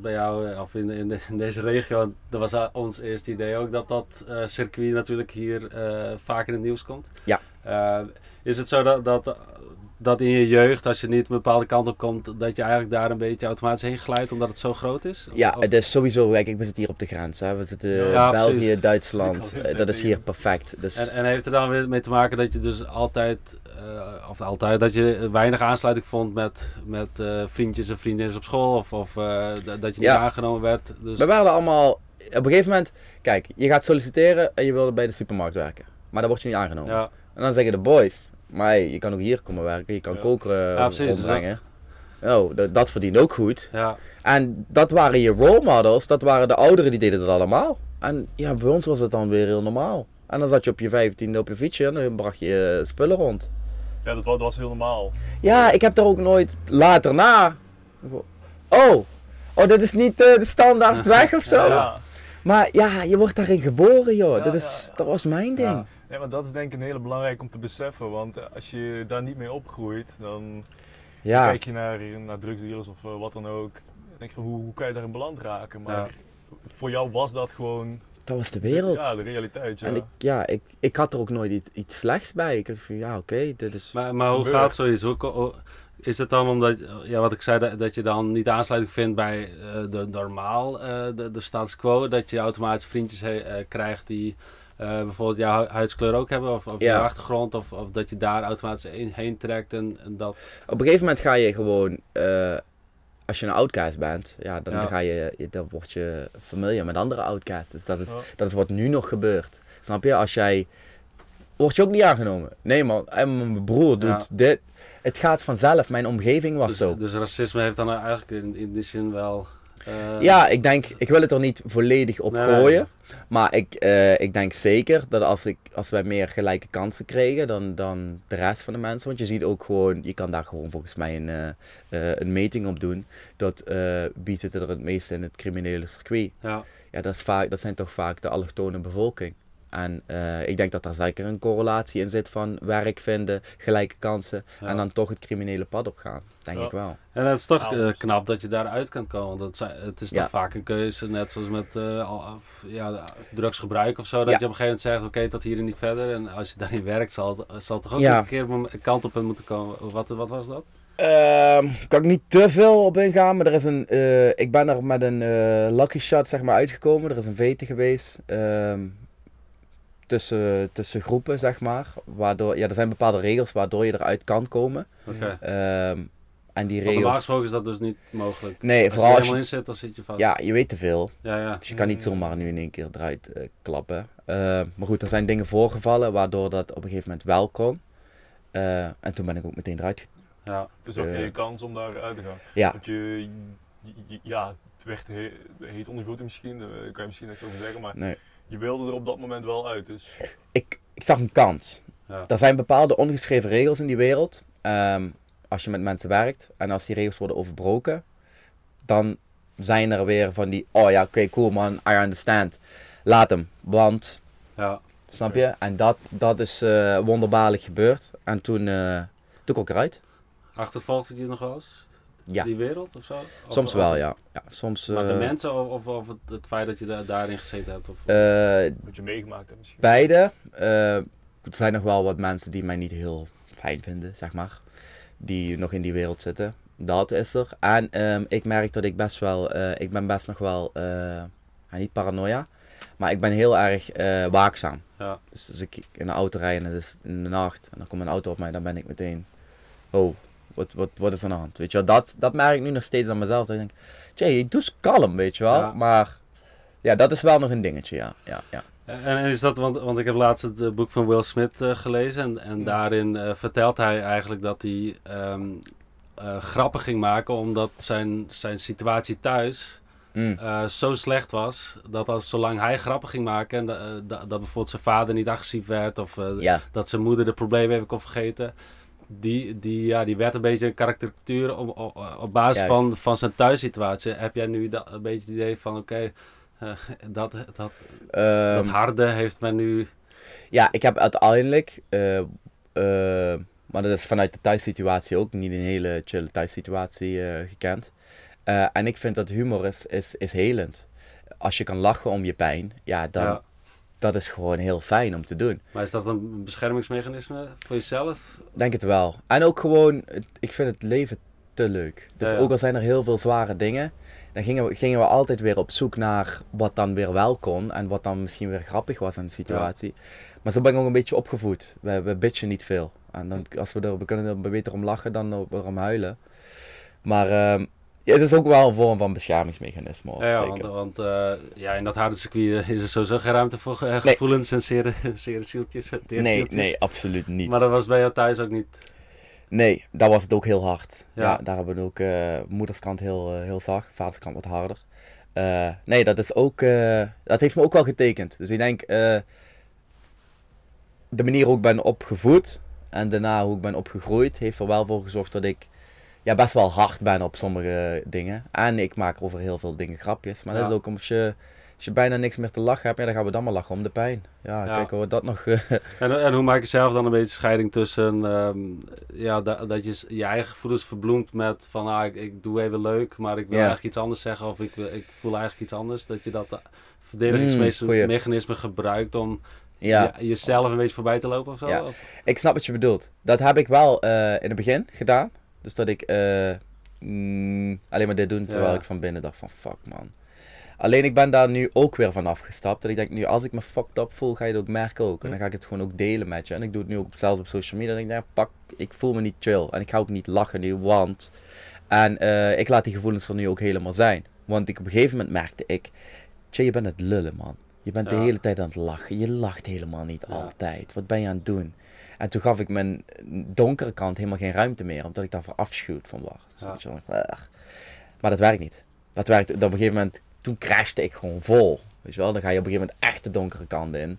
bij jou, eh, of in, in, de- in deze regio, dat was ons eerste idee ook, dat dat circuit natuurlijk hier vaak in het nieuws komt. Ja. Is het zo dat, dat, dat in je jeugd, als je niet een bepaalde kant op komt, dat je eigenlijk daar een beetje automatisch heen glijdt omdat het zo groot is? Of- Ja, het is sowieso, ik zit hier op de grens. Hè. We zitten eh, Ja, België, precies. Duitsland, Ik had het dat is hier perfect. Dus, En, en heeft er dan weer mee te maken dat je dus altijd, eh, of altijd, dat je weinig aansluiting vond met, met eh, vriendjes en vriendinnen op school? Of, of dat- je niet Ja. aangenomen werd? Dus, We werden allemaal, op een gegeven moment, kijk, je gaat solliciteren en je wilde bij de supermarkt werken. Maar dan word je niet aangenomen. ja, En dan zeggen de boys, maar hey, je kan ook hier komen werken, je kan Ja. koken eh, Ja, precies, dus. Oh, dat, dat verdient ook goed. ja, En dat waren je role models, dat waren de ouderen die deden dat allemaal. En ja, bij ons was het dan weer heel normaal. En dan zat je op je 15 op je fietsje en dan bracht je eh, spullen rond. Ja, dat was, dat was heel normaal. Ja, ik heb er ook nooit later na. Oh, oh dit is niet eh, de standaard weg of zo. Ja. Maar ja, je wordt daarin geboren joh. Ja, dat, is, dat was mijn ding. Ja. Nee, maar dat is denk ik een hele belangrijk om te beseffen. Want eh, als je daar niet mee opgroeit, dan Ja, kijk je naar, naar drugsdealers of eh, wat dan ook. Dan denk je van hoe, hoe kan je daarin beland raken? Maar Ja. voor jou was dat gewoon dat was de wereld. Ja, de realiteit. Ja. En ik, ja, ik, ik had er ook nooit iets, iets slechts bij. Ik dacht van ja, oké, dit is... maar, maar hoe Gebeurt. gaat zoiets? Hoe, is het dan omdat, ja, wat ik zei, dat, dat je dan niet aansluiting vindt bij eh, de normaal, eh, de, de status quo, dat je automatisch vriendjes he- eh, krijgt die eh, bijvoorbeeld jouw hu- huidskleur ook hebben, of, of Ja. jouw achtergrond, of, of dat je daar automatisch heen, heen trekt en, en dat... Op een gegeven moment ga je gewoon, eh, als je een outcast bent, ja, dan, Ja. ga je, je- dan word je familiar met andere outcasts. Dus dat is, Ja. dat is wat nu nog gebeurt. Snap je? Als jij, word je ook niet aangenomen. Nee man, en mijn broer doet Ja. dit. Het gaat vanzelf, mijn omgeving was Dus, zo. dus racisme heeft dan eigenlijk in, in die zin wel... eh, Ja, ik denk, ik wil het er niet volledig op Nee. gooien. Maar ik, eh, ik denk zeker dat als, ik, als wij meer gelijke kansen kregen dan, dan de rest van de mensen. Want je ziet ook gewoon, je kan daar gewoon volgens mij een, eh, een meting op doen. Dat wie zitten er het meest in het criminele circuit. Ja, Ja, dat, is vaak, dat zijn toch vaak de allochtone bevolking. En eh, ik denk dat daar zeker een correlatie in zit van werk vinden, gelijke kansen. ja. En dan toch het criminele pad op gaan. Denk Ja. ik wel. En het is toch eh, knap dat je daaruit kan komen. Want het, zijn- het is Ja. toch vaak een keuze, net zoals met eh, ja, drugsgebruik of zo. Dat Ja. je op een gegeven moment zegt, oké, tot hier en niet verder. En als je daarin werkt, zal het, zal het toch ook Ja. een keer een kant op moeten komen. Wat, wat was dat? Ehm, kan ik niet te veel op ingaan, maar er is een, eh, ik ben er met een eh, lucky shot zeg maar, uitgekomen. Er is een vete geweest ehm, tussen, tussen groepen, zeg maar. Waardoor, ja, er zijn bepaalde regels waardoor je eruit kan komen. Oké. Ehm, en die normaal regels... gesproken is dat dus niet mogelijk. Nee, Als je er vooral als helemaal je... in zit, dan zit je vast. Ja, je weet te veel. ja, ja. Dus je kan niet zomaar nu in één keer eruit eh, klappen. Eh, maar goed, er zijn dingen voorgevallen waardoor dat op een gegeven moment wel kon. Eh, en toen ben ik ook meteen eruit. ja. Dus ook Eh. je kans om daar uit te gaan. Ja, Want je, je- je- ja, het werd he, heet onder je voeten misschien, daar kan je misschien niks over zeggen, maar nee. Je wilde er op dat moment wel uit. Dus ik, ik zag een kans. Ja. Er zijn bepaalde ongeschreven regels in die wereld. Ehm, als je met mensen werkt en als die regels worden overbroken, dan zijn er weer van die, oh ja, oké, cool man, I understand. Laat hem, want, ja. snap je? En dat, dat is eh, wonderbaarlijk gebeurd. En toen, eh toen kon ik eruit. Achtervolgt het je nog wel eens? Ja, Die wereld of zo? Of- soms of- wel, ja. ja soms, Maar de eh, mensen of, of, of het, het feit dat je da- daarin gezeten hebt? Of, eh, wat je meegemaakt hebt misschien. Beide. Eh, er zijn nog wel wat mensen die mij niet heel fijn vinden, zeg maar. Die nog in die wereld zitten. Dat is er. En ehm, ik merk dat ik best wel, eh, ik ben best nog wel, eh, niet paranoia, maar ik ben heel erg eh, waakzaam. Ja. Dus als ik in de auto rijd en het is in de nacht en dan komt een auto op mij, dan ben ik meteen, oh, Wat, wat, wat is aan de hand? Weet je wel, dat, dat merk ik nu nog steeds aan mezelf. Dat ik denk, Jay, doe eens kalm, weet je wel. Ja. Maar ja, dat is wel nog een dingetje, ja. ja, ja. En, is dat, want, want ik heb laatst het eh, boek van Will Smith eh, gelezen. En, en Ja. daarin eh, vertelt hij eigenlijk dat hij eh, grappen ging maken. Omdat zijn, zijn situatie thuis Mm. zo slecht was. Dat als zolang hij grappen ging maken. En da- dat bijvoorbeeld zijn vader niet agressief werd. Of Ja, dat zijn moeder de problemen even kon vergeten. Die, die, ja, die werd een beetje een karikatuur op, op, op basis Juist. van, van zijn thuissituatie. Heb jij nu dat, een beetje het idee van, oké, eh, dat, dat, Ehm, dat harde heeft men nu... Ja, ik heb uiteindelijk, eh, eh, maar dat is vanuit de thuissituatie ook niet een hele chille thuissituatie gekend. En ik vind dat humor is, is, is helend. Als je kan lachen om je pijn, ja, dan, Ja. Dat is gewoon heel fijn om te doen. Maar is dat een beschermingsmechanisme voor jezelf? Denk het wel. En ook gewoon, ik vind het leven te leuk. Dus Ja, ja. ook al zijn er heel veel zware dingen, dan gingen we, gingen we altijd weer op zoek naar wat dan weer wel kon. En wat dan misschien weer grappig was aan de situatie. Maar zo ben ik ook een beetje opgevoed. We, we bitchen niet veel. En dan, als we, er, we kunnen er beter om lachen dan erom huilen. Maar ehm, ja, het is ook wel een vorm van beschermingsmechanisme. hoor, Ja, ja, zeker. want, want eh, ja, in dat harde circuit is er sowieso geen ruimte voor eh, gevoelens en zere, zere zieltjes. eh, tere nee, nee, absoluut niet. Maar dat was bij jou thuis ook niet... Nee, daar was het ook heel hard. Ja. Ja, daar hebben we ook eh, moederskant heel, eh, heel zacht, vaderskant wat harder. Eh, nee, dat is ook, eh, dat heeft me ook wel getekend. Dus ik denk, eh, de manier hoe ik ben opgevoed en daarna hoe ik ben opgegroeid, heeft er wel voor gezorgd dat ik ja, best wel hard ben op sommige dingen. En ik maak over heel veel dingen grapjes. Maar dat is ook als je, als je bijna niks meer te lachen hebt, ja, dan gaan we dan maar lachen om de pijn. Ja, Ja. kijk hoe dat nog... eh, En, en hoe maak je zelf dan een beetje scheiding tussen ehm, ja, da- dat je je eigen gevoelens verbloemt met van ah, ik, ik doe even leuk, maar ik wil eigenlijk iets anders zeggen of ik, wil- ik voel eigenlijk iets anders. Dat je dat eh, Mm, verdedigingsmechanisme gebruikt om ja. je- jezelf een beetje voorbij te lopen of zo. Ja. Of- Ik snap wat je bedoelt. Dat heb ik wel eh, in het begin gedaan. Dus dat ik eh, mm, alleen maar dit doen terwijl Ja. ik van binnen dacht van fuck man. Alleen ik ben daar nu ook weer van afgestapt. Dat ik denk nu als ik me fucked up voel ga je het ook merken ook. En dan ga ik het gewoon ook delen met je. En ik doe het nu ook zelfs op social media. Denk ik nou, pak, ik voel me niet chill. En ik ga ook niet lachen nu, want... En eh, ik laat die gevoelens er nu ook helemaal zijn. Want ik, op een gegeven moment merkte ik... Tje, je bent het lullen man. Je bent de Ja. hele tijd aan het lachen. Je lacht helemaal niet Ja. altijd. Wat ben je aan het doen? En toen gaf ik mijn donkere kant helemaal geen ruimte meer, omdat ik daarvoor afschuwd van was. Ja. Maar dat werkt niet. Dat werkt op een gegeven moment, toen crashte ik gewoon vol. Weet je wel, dan ga je op een gegeven moment echt de donkere kant in.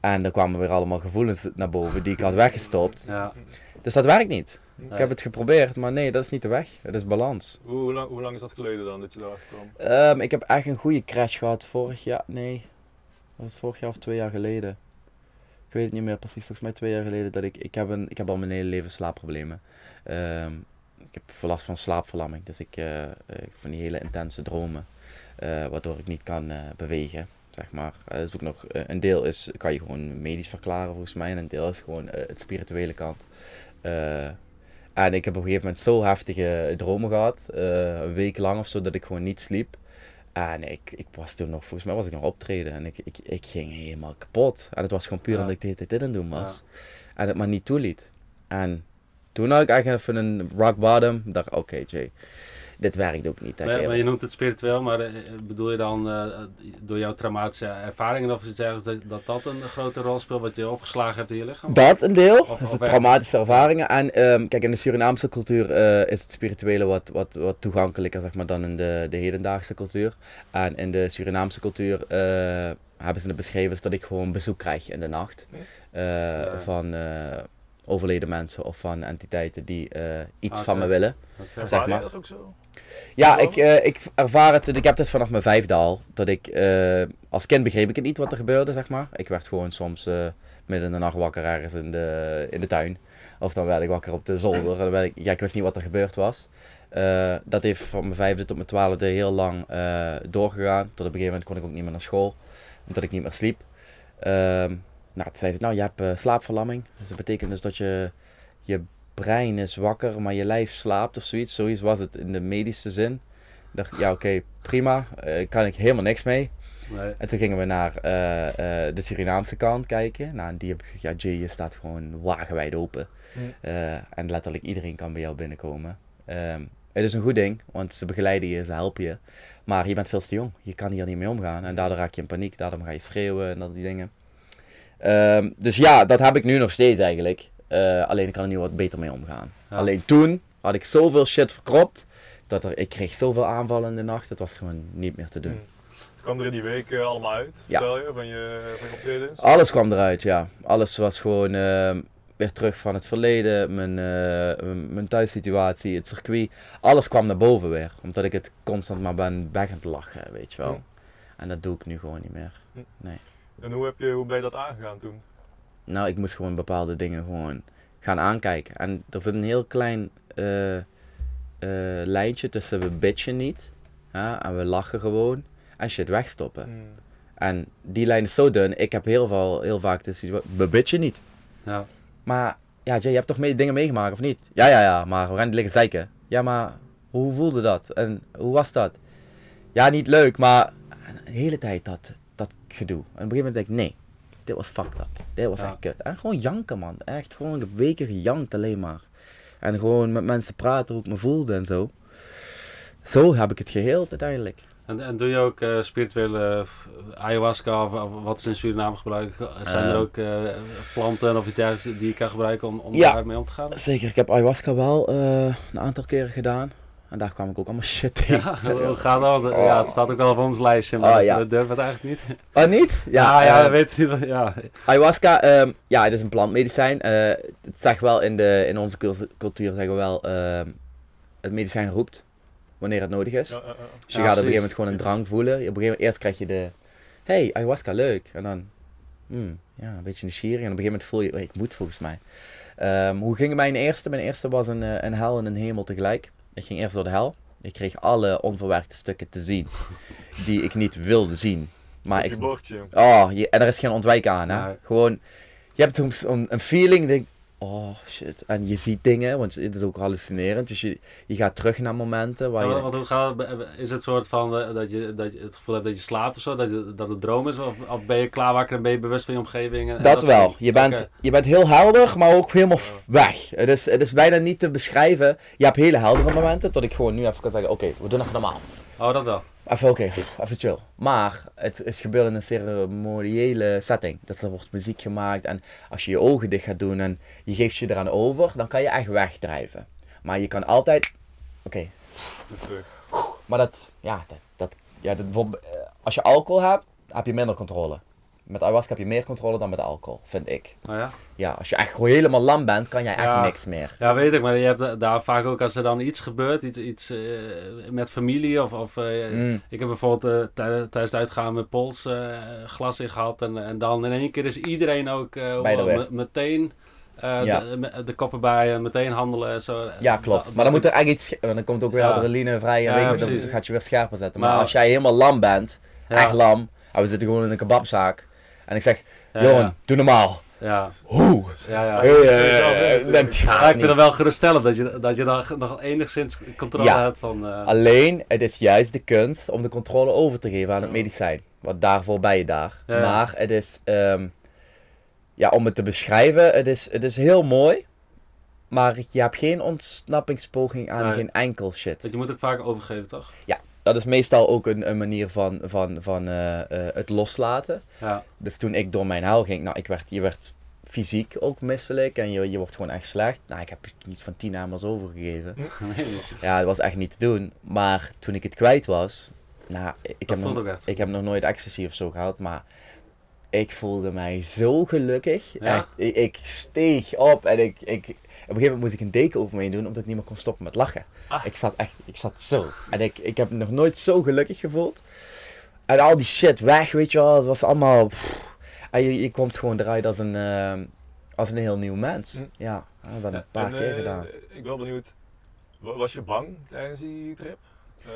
En dan kwamen weer allemaal gevoelens naar boven die ik had weggestopt. Ja. Dus dat werkt niet. Nee. Ik heb het geprobeerd, maar nee, dat is niet de weg. Het is balans. Hoe, hoe lang, hoe lang is dat geleden dan dat je daarachter kwam? Ehm, ik heb echt een goede crash gehad vorig jaar. Nee, was het vorig jaar of twee jaar geleden? Ik weet het niet meer precies. Volgens mij twee jaar geleden dat ik. Ik heb, een, ik heb al mijn hele leven slaapproblemen. Ehm, ik heb last van slaapverlamming. Dus ik eh, eh, van die hele intense dromen. eh, waardoor ik niet kan bewegen. Zeg maar. Eh, dus ook nog, een deel is, kan je gewoon medisch verklaren volgens mij. En een deel is gewoon het spirituele kant. En ik heb op een gegeven moment zo heftige dromen gehad. eh, een week lang of zo, dat ik gewoon niet sliep. En ik, ik was toen nog, volgens mij was ik nog optreden. En ik, ik, ik ging helemaal kapot. En het was gewoon puur Ja. omdat ik de hele tijd dit aan het doen was. En het maar niet toeliet. En toen had ik eigenlijk even een rock bottom. dacht, oké Jay, dit werkt ook niet. Maar, maar je noemt het spiritueel, maar eh, bedoel je dan eh, door jouw traumatische ervaringen of iets ergens dat, dat dat een grote rol speelt wat je opgeslagen hebt in je lichaam? Dat een deel, Of- dat is of de traumatische ervaringen. En ehm, kijk, in de Surinaamse cultuur eh, is het spirituele wat, wat, wat toegankelijker zeg maar, dan in de, de hedendaagse cultuur. En in de Surinaamse cultuur hebben ze het beschreven dat ik gewoon bezoek krijg in de nacht. van overleden mensen of van entiteiten die eh, iets Ah, van me willen. Zeg Ervaar maar. je dat ook zo? Ja, ik, eh, ik ervaar het. Ik heb het vanaf mijn vijfde al. Dat ik, eh, als kind begreep ik het niet wat er gebeurde, zeg maar. Ik werd gewoon soms eh, midden in de nacht wakker ergens in de, in de tuin. Of dan werd ik wakker op de zolder. En dan werd ik, ja, ik wist niet wat er gebeurd was. Eh, dat heeft van mijn vijfde tot mijn twaalfde heel lang eh, doorgegaan. Tot op een gegeven moment kon ik ook niet meer naar school. Omdat ik niet meer sliep. Ehm, nou, toen zei ze, nou, je hebt eh, slaapverlamming. Dus dat betekent dus dat je, je brein is wakker, maar je lijf slaapt of zoiets. Zoiets was het in de medische zin. Ik dacht, ja oké, prima. eh kan ik helemaal niks mee. Nee. En toen gingen we naar eh, de Surinaamse kant kijken. Nou, en die heb ik gezegd, ja, Jay, je staat gewoon wagenwijd open. En letterlijk iedereen kan bij jou binnenkomen. Ehm, het is een goed ding, want ze begeleiden je, ze helpen je. Maar je bent veel te jong. Je kan hier niet mee omgaan. En daardoor raak je in paniek. Daardoor ga je schreeuwen en dat die dingen. Ehm, dus ja, dat heb ik nu nog steeds eigenlijk. Eh, alleen ik kan er nu wat beter mee omgaan. Ja. Alleen toen had ik zoveel shit verkropt. Dat er, ik kreeg zoveel aanvallen in de nacht. Het was gewoon niet meer te doen. Hm. Kwam er in die week eh, allemaal uit, Ja. je, van je, van je optredens? Alles kwam eruit, ja. Alles was gewoon ehm, weer terug van het verleden. Mijn, eh, mijn- thuissituatie, het circuit. Alles kwam naar boven weer. Omdat ik het constant maar ben weg aan het lachen, weet je wel. Hm. En dat doe ik nu gewoon niet meer. En hoe, heb je, hoe ben je dat aangegaan toen? Nou, ik moest gewoon bepaalde dingen gewoon gaan aankijken. En er zit een heel klein eh, eh, lijntje tussen we bitchen niet. Ja, en we lachen gewoon. En shit wegstoppen. Hm. En die lijn is zo dun. Ik heb heel, veel, heel vaak de situatie. We bitchen niet. Ja. Maar ja, Jay, je hebt toch mee, dingen meegemaakt of niet? Ja, ja, ja, maar we gaan niet liggen zeiken. Ja, maar hoe voelde dat? En hoe was dat? Ja, niet leuk, maar de hele tijd dat gedoe. En op een gegeven moment denk ik, nee, dit was fucked up. Dit was Ja. echt kut. En gewoon janken, man. Echt gewoon, weken gejankt alleen maar. En gewoon met mensen praten hoe ik me voelde en zo. Zo heb ik het geheeld uiteindelijk. En, en doe je ook eh, spirituele ayahuasca of, of wat is in Suriname gebruikt? Zijn er Eh. ook eh, planten of iets dergelijks die je kan gebruiken om, om Ja. daarmee om te gaan? Zeker, ik heb ayahuasca wel een aantal keren gedaan. En daar kwam ik ook allemaal shit tegen. Ja, gaat? Want, Ja, het staat ook wel op ons lijstje, maar Oh, dat- ja. we durven het eigenlijk niet. Oh, niet? Ja, ja, eh, we weten niet. Ja, Ayahuasca, ehm, ja, het is een plantmedicijn. Eh, het zegt wel in, de, in onze cul- cultuur zeggen we wel, ehm, het medicijn roept wanneer het nodig is. Ja. Dus je Ja, gaat op een gegeven moment gewoon een drang voelen. Op een gegeven moment, eerst krijg je de, hey, ayahuasca, leuk. En dan, hmm, ja, een beetje nieuwsgierig. En op een gegeven moment voel je, ik moet volgens mij. Ehm, hoe ging mijn eerste? Mijn eerste was een, eh, een hel en een hemel tegelijk. Ik ging eerst door de hel. Ik kreeg alle onverwerkte stukken te zien die ik niet wilde zien. Maar ik. Oh, je, en er is geen ontwijken aan, hè? Nee. Gewoon, je hebt soms een, een feeling, denk oh shit. En je ziet dingen, want het is ook hallucinerend. Dus je, je gaat terug naar momenten waar je... want hoe gaat het? Is het soort van dat, je, dat je het gevoel hebt dat je slaapt of zo? Dat, je, dat het droom is? Of, of ben je klaar wakker en ben je bewust van je omgeving? En, en Dat wel. Je bent, je bent heel helder, maar ook helemaal weg. Het is, het is bijna niet te beschrijven. Je hebt hele heldere momenten, tot ik gewoon nu even kan zeggen, oké, we doen even normaal. Oh, dat wel. Even oké, even chill. Maar het, het gebeurt in een ceremoniële setting. Dat er wordt muziek gemaakt en als je je ogen dicht gaat doen en je geeft je eraan over, dan kan je echt wegdrijven. Maar je kan altijd, oké, maar dat, ja, dat, dat, ja dat, eh, als je alcohol hebt, heb je minder controle. Met ayahuasca heb je meer controle dan met alcohol, vind ik. Oh ja? Ja, als je echt gewoon helemaal lam bent, kan jij echt Ja. niks meer. Ja, weet ik, maar je hebt da- daar vaak ook als er dan iets gebeurt, iets, iets eh, met familie of... of eh, Mm. Ik heb bijvoorbeeld eh, tij- tijdens het uitgaan met Pols eh, glas in gehad en, en dan in één keer is iedereen ook eh, Bij de wel weg. me- meteen eh, Ja. de, de koppen bij en meteen handelen en zo. Ja, klopt. Maar dan moet er echt iets, dan komt ook weer Ja. adrenaline vrij en Ja, dan gaat je weer scherper zetten. Maar, Maar- als jij helemaal lam bent, echt lam, en we zitten gewoon in een kebabzaak, en ik zeg, Ja, Johan, ja. doe normaal. Ja, Hoe? ja, ja. Hey, Ja, eh, ja, dan- ja, ja, Ja, ik vind het wel geruststellend dat je, dat je dan nog enigszins controle Ja. hebt van... eh, Alleen, het is juist de kunst om de controle over te geven aan het medicijn. Want daarvoor ben je daar. Ja, ja. Maar het is, ehm, ja, om het te beschrijven, het is, het is heel mooi. Maar je hebt geen ontsnappingspoging aan Nee. geen enkel shit. dat je moet ook vaak overgeven, toch? Dat is meestal ook een, een manier van, van, van eh, eh, het loslaten. Ja. Dus toen ik door mijn hel ging, nou, ik werd, je werd fysiek ook misselijk en je, je wordt gewoon echt slecht. Nou, ik heb iets van tien amers overgegeven. Ja, dat was echt niet te doen. Maar toen ik het kwijt was, nou, ik dat heb, nog, ik heb nog nooit ecstasy of zo gehad, maar ik voelde mij zo gelukkig. Ja? Echt, ik, ik steeg op en ik, ik, een gegeven moment moest ik een deken over me heen doen, omdat ik niet meer kon stoppen met lachen. Ah. Ik zat echt, ik zat zo. En ik, ik heb me nog nooit zo gelukkig gevoeld. En al die shit weg, weet je wel, het was allemaal... pff. en je, je komt gewoon eruit als een, eh, als een heel nieuw mens. Hm. Ja, ik heb dat Ja, een paar en, keer eh, gedaan. Ik ben wel benieuwd, wa- was je bang tijdens die trip? Eh,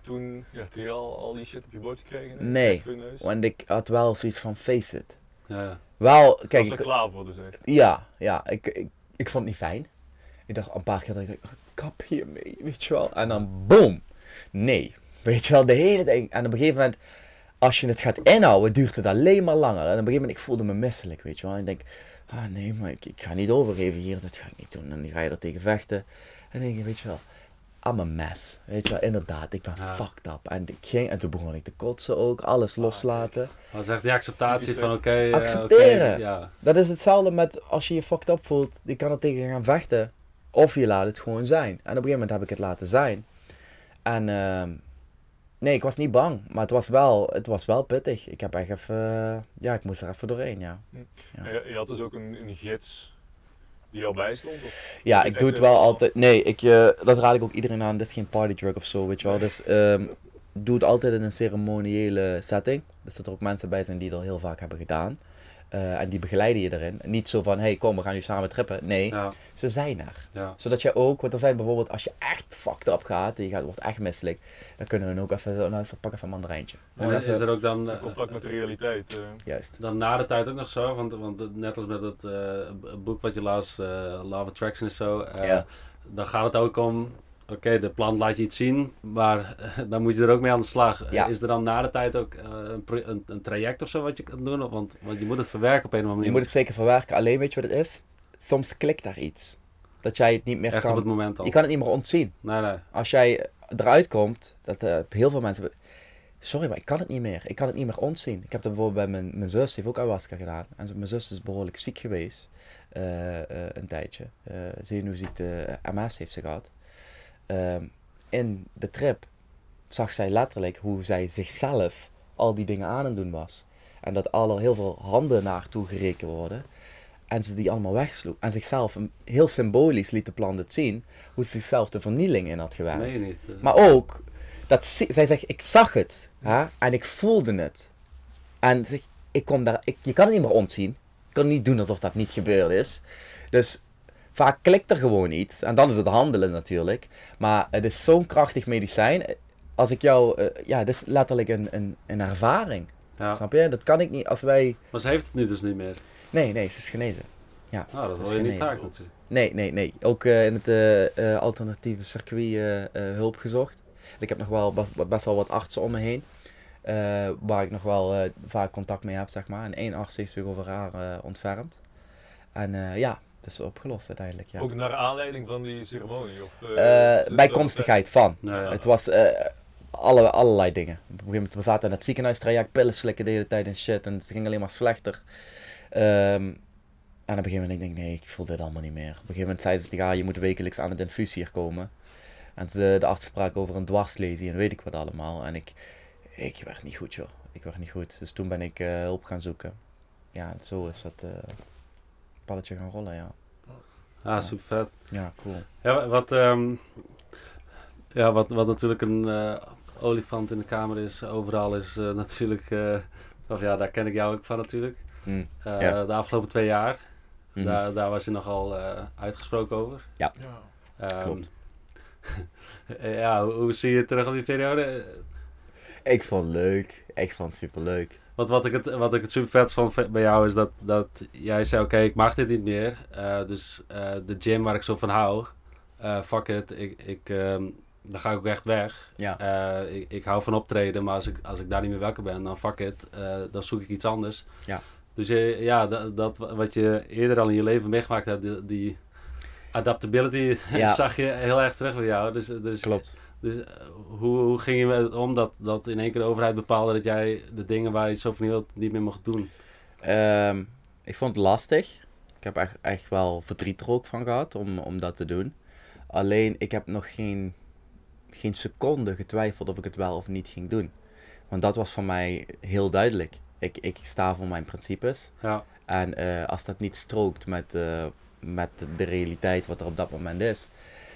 toen, ja, toen je al, al die shit op je bord gekregen hebt? Nee. Want ik had wel zoiets van face it. Ja, ja. Wel, Was kijk, er ik, klaar voor dus echt? ja, ja, ik, ik, ik vond het niet fijn. Ik dacht een paar keer dat ik dacht, kap hiermee, weet je wel. En dan boom, nee. Weet je wel, de hele ding. En op een gegeven moment, als je het gaat inhouden, duurt het alleen maar langer. En op een gegeven moment, ik voelde me misselijk, weet je wel. En ik denk, ah nee, maar ik, ik ga niet overgeven hier, dat ga ik niet doen. En dan ga je er tegen vechten. En dan denk je, weet je wel, I'm a mess. Weet je wel, inderdaad, ik ben Ja. fucked up. En, ik ging, en toen begon ik te kotsen ook, alles loslaten. Dat is echt die acceptatie van oké. eh, Accepteren. ja. Dat is hetzelfde met als je je fucked up voelt, je kan er tegen gaan vechten. Of je laat het gewoon zijn. En op een gegeven moment heb ik het laten zijn. En ehm, nee, ik was niet bang, maar het was wel, het was wel pittig. Ik heb echt even, ja, ik moest er even doorheen, ja. Ja. Je, je had dus ook een, een gids die jou bijstond? Of? Ja, ik doe het wel altijd. Nee, ik, eh, dat raad ik ook iedereen aan. Dit is geen partydrug of zo, weet je wel. Dus ehm, doe het altijd in een ceremoniële setting. Dus dat er ook mensen bij zijn die dat heel vaak hebben gedaan. Eh, en die begeleiden je erin. Niet zo van, hey, kom, we gaan nu samen trippen. Nee, Ja, ze zijn er. ja. Zodat je ook, want er zijn bijvoorbeeld, als je echt fucked up gaat, en je gaat, wordt echt misselijk, dan kunnen hun ook even, nou, luister, pak even een mandarijntje. En Gewoon is even- er ook dan, eh, Contact met de realiteit. eh. Juist. dan na de tijd ook nog zo? Want, want net als met het eh, boek wat je las, eh Love Attraction is zo. eh, Ja. Dan gaat het ook om, oké, de plant laat je iets zien, maar dan moet je er ook mee aan de slag. Ja. Is er dan na de tijd ook eh, een, een, een traject of zo wat je kan doen? Want, want je moet het verwerken op een of andere Je manier. moet het zeker verwerken, alleen weet je wat het is? Soms klikt daar iets. Dat jij het niet meer Echt kan, op het moment al. je kan het niet meer ontzien. Nee, nee. Als jij eruit komt, dat eh, heel veel mensen. Sorry, maar ik kan het niet meer. Ik kan het niet meer ontzien. Ik heb dat bijvoorbeeld bij mijn, mijn zus, die heeft ook ayahuasca gedaan. En mijn zus is behoorlijk ziek geweest. eh, eh, een tijdje. eh zenuwziekte, eh, MS heeft ze gehad. Ehm, in de trip zag zij letterlijk hoe zij zichzelf al die dingen aan het doen was. En dat al er heel veel handen naartoe gerekend worden. En ze die allemaal wegsloeg. En zichzelf heel symbolisch liet de plan het zien. Hoe ze zichzelf de vernieling in had gewerkt. Nee, niet. Dus- Maar ook, dat, zi- zij zegt, ik zag het. Hè, en ik voelde het. En zeg, ik kom daar, ik, je kan het niet meer ontzien. Je kan niet doen alsof dat niet gebeurd is. Dus vaak klikt er gewoon iets. En dan is het handelen natuurlijk. Maar het is zo'n krachtig medicijn. Als ik jou, eh, ja, het is letterlijk een, een, een ervaring. ja. Snap je? Dat kan ik niet als wij. Maar ze heeft het nu dus niet meer. Nee, nee, ze is genezen. Ja, Nou, dat hoor je niet vaak natuurlijk. Nee, nee, nee. Ook eh, in het eh, alternatieve circuit hulp gezocht. Ik heb nog wel best, wel wat artsen om me heen. waar ik nog wel vaak contact mee heb, zeg maar. En één arts heeft zich over haar ontfermd. En ja, het is opgelost uiteindelijk. Ja. Ook naar aanleiding van die ceremonie? Of, er bijkomstigheid van. Nou, ja. Het was eh, alle, allerlei dingen. Op een gegeven moment, we zaten in het ziekenhuistraject, pillen slikken de hele tijd en shit. En het ging alleen maar slechter. Ehm, en op een gegeven moment denk ik, nee, ik voel dit allemaal niet meer. Op een gegeven moment zeiden ze, ja, je moet wekelijks aan het infuus hier komen. En de, de arts sprak over een dwarslesie en weet ik wat allemaal. En ik, ik werd niet goed, joh. Ik werd niet goed. Dus toen ben ik eh, hulp gaan zoeken. Ja, en zo is dat eh palletje gaan rollen, ja. Ah, super vet. Ja, cool. Ja, wa- wat, ehm, ja, wat, wat natuurlijk een eh, olifant in de kamer is, overal is eh, natuurlijk, eh, of ja, daar ken ik jou ook van natuurlijk. Hm. Eh, Ja. De afgelopen twee jaar, Mhm. daar, daar was je nogal eh, uitgesproken over. Ja. Ehm, Klopt. ja, hoe, hoe zie je terug op die periode? Ik vond het leuk. Ik vond het super leuk. Want wat ik het, wat ik het super vet vond bij jou is dat, dat jij zei: Oké, ik mag dit niet meer. Eh, dus eh, de gym waar ik zo van hou, eh, fuck it, ik, ik, ehm, dan ga ik ook echt weg. Ja. Ik, ik hou van optreden, maar als ik, als ik daar niet meer welkom ben, dan fuck it, dan zoek ik iets anders. Ja. Dus ja, dat, dat wat je eerder al in je leven meegemaakt hebt, die, die adaptability Ja. zag je heel erg terug bij jou. Dus, dus, Klopt. Dus eh, hoe, hoe ging je met om dat, dat in één keer de overheid bepaalde dat jij de dingen waar je zo van hield niet meer mocht doen? Ehm, ik vond het lastig. Ik heb echt, echt wel verdriet er ook van gehad om, om dat te doen. Alleen ik heb nog geen, geen seconde getwijfeld of ik het wel of niet ging doen. Want dat was voor mij heel duidelijk. Ik, ik sta voor mijn principes. Ja, En eh, als dat niet strookt met, eh, met de realiteit wat er op dat moment is.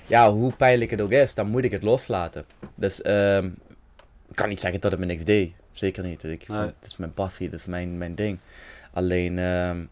Ja, hoe pijnlijk het ook is, dan moet ik het loslaten. Dus ehm, ik kan niet zeggen dat het me niks deed. Zeker niet. Ik vond. Het is mijn passie, het is mijn, mijn ding. Alleen, ehm,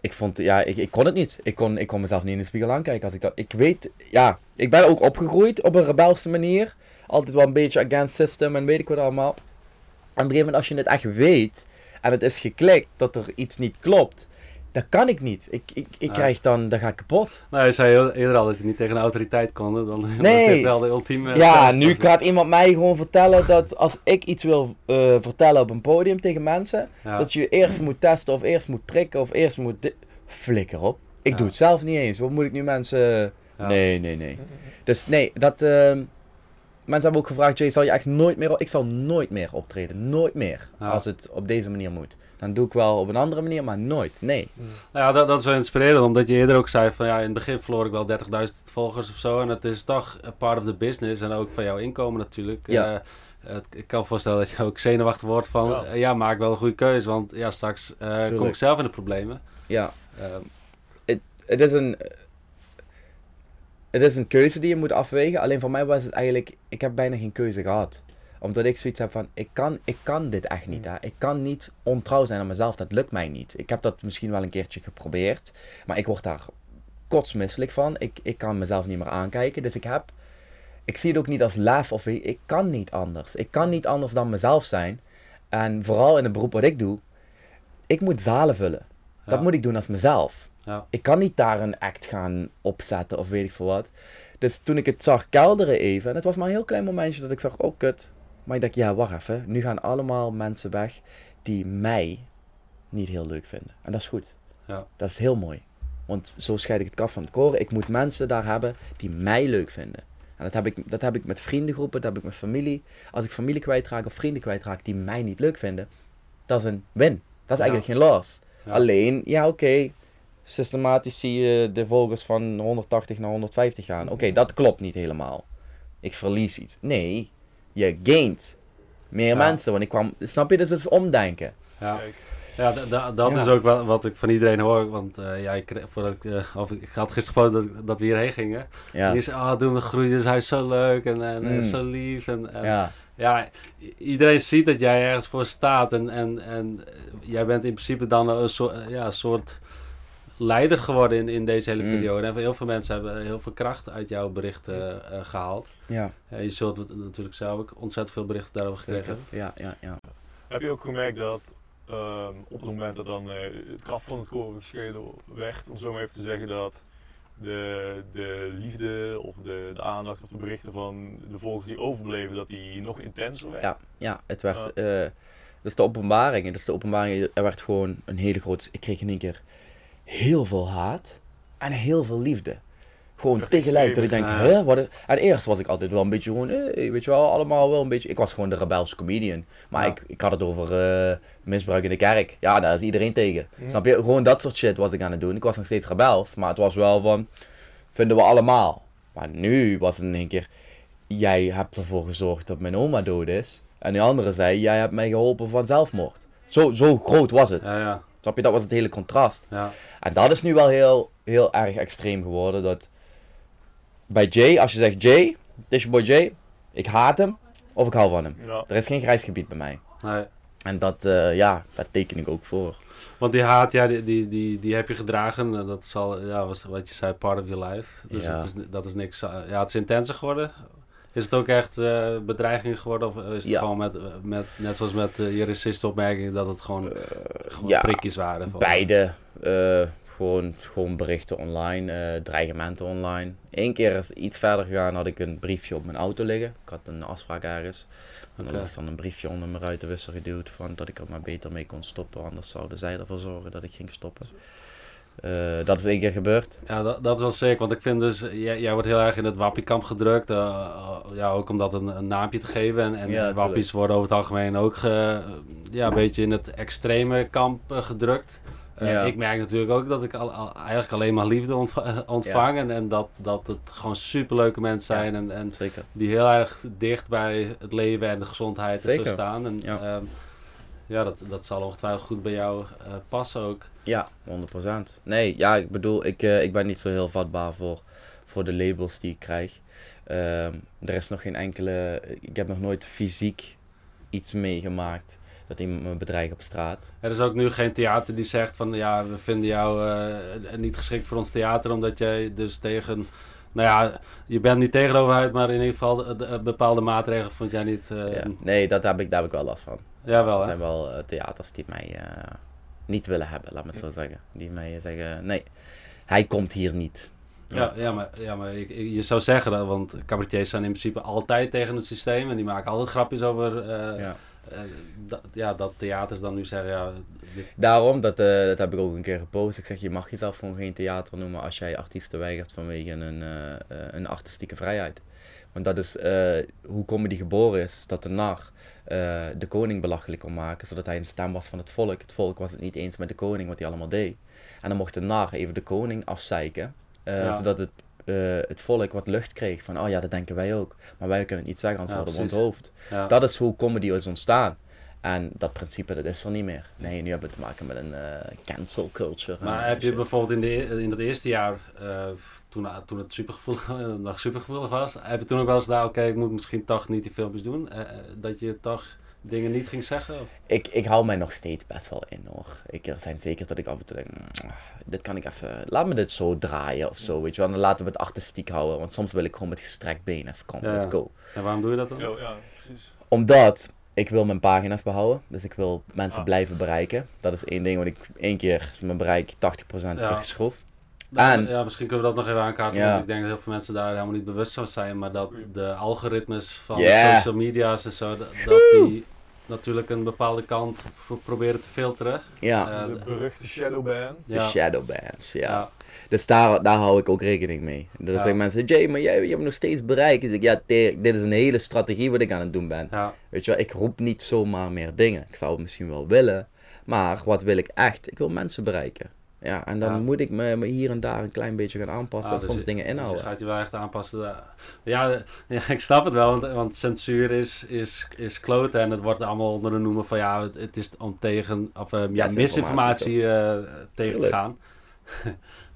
ik vond, ja, ik, ik kon het niet. Ik kon, ik kon mezelf niet in de spiegel aankijken. Als ik, dat, ik weet, ja, ik ben ook opgegroeid op een rebelse manier. Altijd wel een beetje against system en weet ik wat allemaal. En op een gegeven moment, als je het echt weet en het is geklikt dat er iets niet klopt, Dat kan ik niet. Ik, ik, ik Ja. krijg dan, dan ga ik kapot. Nou, je zei eerder al dat je niet tegen een autoriteit kon. Dan Nee. dit wel de ultieme Ja, test. nu gaat iemand mij gewoon vertellen dat als ik iets wil eh, vertellen op een podium tegen mensen, Ja. dat je eerst moet testen of eerst moet prikken of eerst moet... Flikker op. Ik Ja. doe het zelf niet eens. Wat moet ik nu mensen... Nee, nee, nee. Dus nee, dat... ehm, mensen hebben ook gevraagd, Jay, zal je echt nooit meer... Ik zal nooit meer optreden. Nooit meer. Als het op deze manier moet. Dan doe ik wel op een andere manier, maar nooit. Nee. Nou ja, dat, dat is wel inspirerend, omdat je eerder ook zei van ja, in het begin verloor ik wel 30.000 volgers of zo. En het is toch een part of the business en ook van jouw inkomen natuurlijk. Ja. Eh, het, ik kan me voorstellen dat je ook zenuwachtig wordt van Ja. ja, ja maak wel een goede keuze, want ja, straks eh, kom ik zelf in de problemen. Ja. Ehm, het is een. Het is een keuze die je moet afwegen. Alleen voor mij was het eigenlijk. Ik heb bijna geen keuze gehad. Omdat ik zoiets heb van. Ik kan, ik kan dit echt niet. Hè. Ik kan niet ontrouw zijn aan mezelf. Dat lukt mij niet. Ik heb dat misschien wel een keertje geprobeerd. Maar ik word daar kotsmisselijk van. Ik, ik kan mezelf niet meer aankijken. Dus ik heb. Ik zie het ook niet als lef of ik, ik kan niet anders. Ik kan niet anders dan mezelf zijn. En vooral in het beroep wat ik doe. Ik moet zalen vullen. Dat Ja. moet ik doen als mezelf. ja. Ik kan niet daar een act gaan opzetten of weet ik veel wat. Dus toen ik het zag kelderen even, en het was maar een heel klein momentje dat ik zag, oh kut. Maar ik dacht, ja wacht even, nu gaan allemaal mensen weg die mij niet heel leuk vinden. En dat is goed. Ja. Dat is heel mooi. Want zo scheid ik het kaf van het koren. Ik moet mensen daar hebben die mij leuk vinden. En dat heb ik, dat heb ik met vriendengroepen, dat heb ik met familie. Als ik familie kwijtraak of vrienden kwijtraak die mij niet leuk vinden, dat is een win. Dat is eigenlijk geen loss. Ja. Alleen, ja oké, systematisch zie je de volgers van 180 naar 150 gaan. Oké, dat klopt niet helemaal. Ik verlies iets. Nee, je gaint meer Ja. mensen. Want ik kwam, snap je, dus het is omdenken. Ja. Ja, da- da- dat Ja. is ook wel wat ik van iedereen hoor. Want eh, ja, ik, kreeg- voordat ik, eh, of ik had gisteren gesproken dat, dat we hierheen gingen. Ja, En die zei, ah, doen we groeien, dus hij is zo leuk en, en, en Mm. zo lief. En, en- ja, ja, iedereen ziet dat jij ergens voor staat. En, en, en eh, jij bent in principe dan een soort, ja, een soort leider geworden in, in deze hele Mm. periode. En heel veel mensen hebben heel veel kracht uit jouw berichten eh, gehaald. ja, En je zult natuurlijk zelf ook ontzettend veel berichten daarover gekregen. Ja, ja, ja. Heb je ook gemerkt dat ehm, op het moment dat dan eh, het kaf van het koren gescheiden werd, om zo maar even te zeggen, dat de, de liefde of de, de aandacht of de berichten van de volgers die overbleven, dat die nog intenser werd? Ja, ja, het werd. eh dat is de openbaring. Dat is de openbaring. Er werd gewoon een hele grote. Ik kreeg in één keer heel veel haat en heel veel liefde. Gewoon tegelijk. Dat ik denk, hè? Wat En eerst was ik altijd wel een beetje gewoon, hey, weet je wel, allemaal wel een beetje. Ik was gewoon de rebelse comedian. Maar Ja. ik, ik had het over eh, misbruik in de kerk. Ja, daar is iedereen tegen. Snap je? Gewoon dat soort shit was ik aan het doen. Ik was nog steeds rebels, maar het was wel van, vinden we allemaal. Maar nu was het in één keer, jij hebt ervoor gezorgd dat mijn oma dood is. En die andere zei, jij hebt mij geholpen van zelfmoord. Zo, zo groot was het. Ja, ja, Snap je? Dat was het hele contrast. ja. En dat is nu wel heel, heel erg extreem geworden. Dat bij Jay, als je zegt Jay, het is je boy Jay, ik haat hem of ik hou van hem. Ja. Er is geen grijs gebied bij mij. Nee. En dat, eh, ja, dat teken ik ook voor. Want die haat, ja, die, die, die, die heb je gedragen. En Dat zal, ja, was wat je zei, part of your life. Dus Ja. het is, dat is niks. eh, Ja, het is intenser geworden. Is het ook echt eh bedreiging geworden? Of is het Ja. gewoon met, met, net zoals met eh, je opmerkingen, dat het gewoon, gewoon ja, prikjes waren? Van, Beide. eh, gewoon, gewoon berichten online, eh, dreigementen online. Eén keer is iets verder gegaan, had ik een briefje op mijn auto liggen. Ik had een afspraak ergens. En er Oké. was dan een briefje onder mijn ruitenwisser geduwd van dat ik er maar beter mee kon stoppen. Anders zouden zij ervoor zorgen dat ik ging stoppen. Eh, dat is één keer gebeurd. Ja, dat, dat is wel zeker. Want ik vind dus, jij, jij wordt heel erg in het wappiekamp gedrukt. eh, ja, ook om dat een, een naampje te geven. En, en Ja, wappies worden over het algemeen ook ge- ja, een beetje in het extreme kamp gedrukt. Ja. Ik merk natuurlijk ook dat ik al, al- eigenlijk alleen maar liefde ontva- ontvang. En, en dat, dat het gewoon superleuke mensen zijn. En, en Zeker. die heel erg dicht bij het leven en de gezondheid en zo Zeker. staan. En Ja. Ja, dat, dat zal ongetwijfeld goed bij jou eh, passen ook. Ja, 100%. Nee, ja, ik bedoel, ik, eh, ik ben niet zo heel vatbaar voor, voor de labels die ik krijg. Ehm, er is nog geen enkele. Ik heb nog nooit fysiek iets meegemaakt dat iemand me bedreigt op straat. Er is ook nu geen theater die zegt van ja, we vinden jou eh, niet geschikt voor ons theater, omdat jij dus tegen, nou ja, je bent niet tegen de overheid, maar in ieder geval de, de- bepaalde maatregelen vond jij niet. Ja. Nee, dat heb ik, daar heb ik wel last van. Er hè? zijn wel eh, theaters die mij eh, niet willen hebben, laat me het zo zeggen. Die mij zeggen, nee, hij komt hier niet. Ja, ja, maar, ja, maar je zou zeggen dat, want cabaretiers zijn in principe altijd tegen het systeem en die maken altijd grapjes over eh, Ja. dat, ja, dat theaters dan nu zeggen, ja, dit, Daarom, dat, dat heb ik ook een keer gepost. Ik zeg, je mag jezelf gewoon geen theater noemen als jij artiesten weigert vanwege een, een artistieke vrijheid. Want dat is hoe comedy geboren is, dat de nar eh, de koning belachelijk kon maken, zodat hij een stem was van het volk. Het volk was het niet eens met de koning, wat hij allemaal deed. En dan mocht de nar even de koning afzeiken, eh, Ja. zodat het, eh, het volk wat lucht kreeg van, oh ja, dat denken wij ook. Maar wij kunnen het niet zeggen, anders Ja, worden we onthoofd. ja. Dat is hoe comedy is ontstaan. En dat principe, dat is er niet meer. Nee, nu hebben we te maken met een eh, cancel culture. Maar en heb je bijvoorbeeld in, de, e- in dat eerste jaar, eh, toen, toen het supergevoelig, nog supergevoelig was, heb je toen ook wel eens daar, oké, ik moet misschien toch niet die filmpjes doen, eh, eh, dat je toch dingen niet ging zeggen? Of? Ik, ik hou mij nog steeds best wel in hoor. Ik, er zijn zeker dat ik af en toe denk, "Mm, dit kan ik even, laat me dit zo draaien of zo, weet je wel. Dan laten we het artistiek houden, want soms wil ik gewoon met gestrekt been even komen, Ja, let's go. En waarom doe je dat dan? Ja, ja, precies. Omdat ik wil mijn pagina's behouden, dus ik wil mensen Ah. blijven bereiken. Dat is één ding, want ik één keer mijn bereik 80% Ja. teruggeschroefd. Nou, En- ja, misschien kunnen we dat nog even aankaarten, Ja. want ik denk dat heel veel mensen daar helemaal niet bewust van zijn, maar dat de algoritmes van Ja. social media's en zo, dat, dat die natuurlijk een bepaalde kant pro- proberen te filteren. Ja, Eh, de beruchte shadowban. de ja. shadowbands, ja. Ja. Dus daar, daar hou ik ook rekening mee. Dat Ja. ik mensen Jay, maar jij, je hebt nog steeds bereikt. Ik ja, dit is een hele strategie wat ik aan het doen ben. Ja. Weet je wel, ik roep niet zomaar meer dingen. Ik zou het misschien wel willen. Maar wat wil ik echt? Ik wil mensen bereiken. Ja, en dan Ja. moet ik me, me hier en daar een klein beetje gaan aanpassen. Ah, dus soms je- dingen Dus inhouden. je gaat je wel echt aanpassen. Ja, ja, ik snap het wel, want, want censuur is, is, is kloten en het wordt allemaal onder de noemen van ja, het, het is om tegen, of eh, ja, misinformatie eh, tegen te gaan.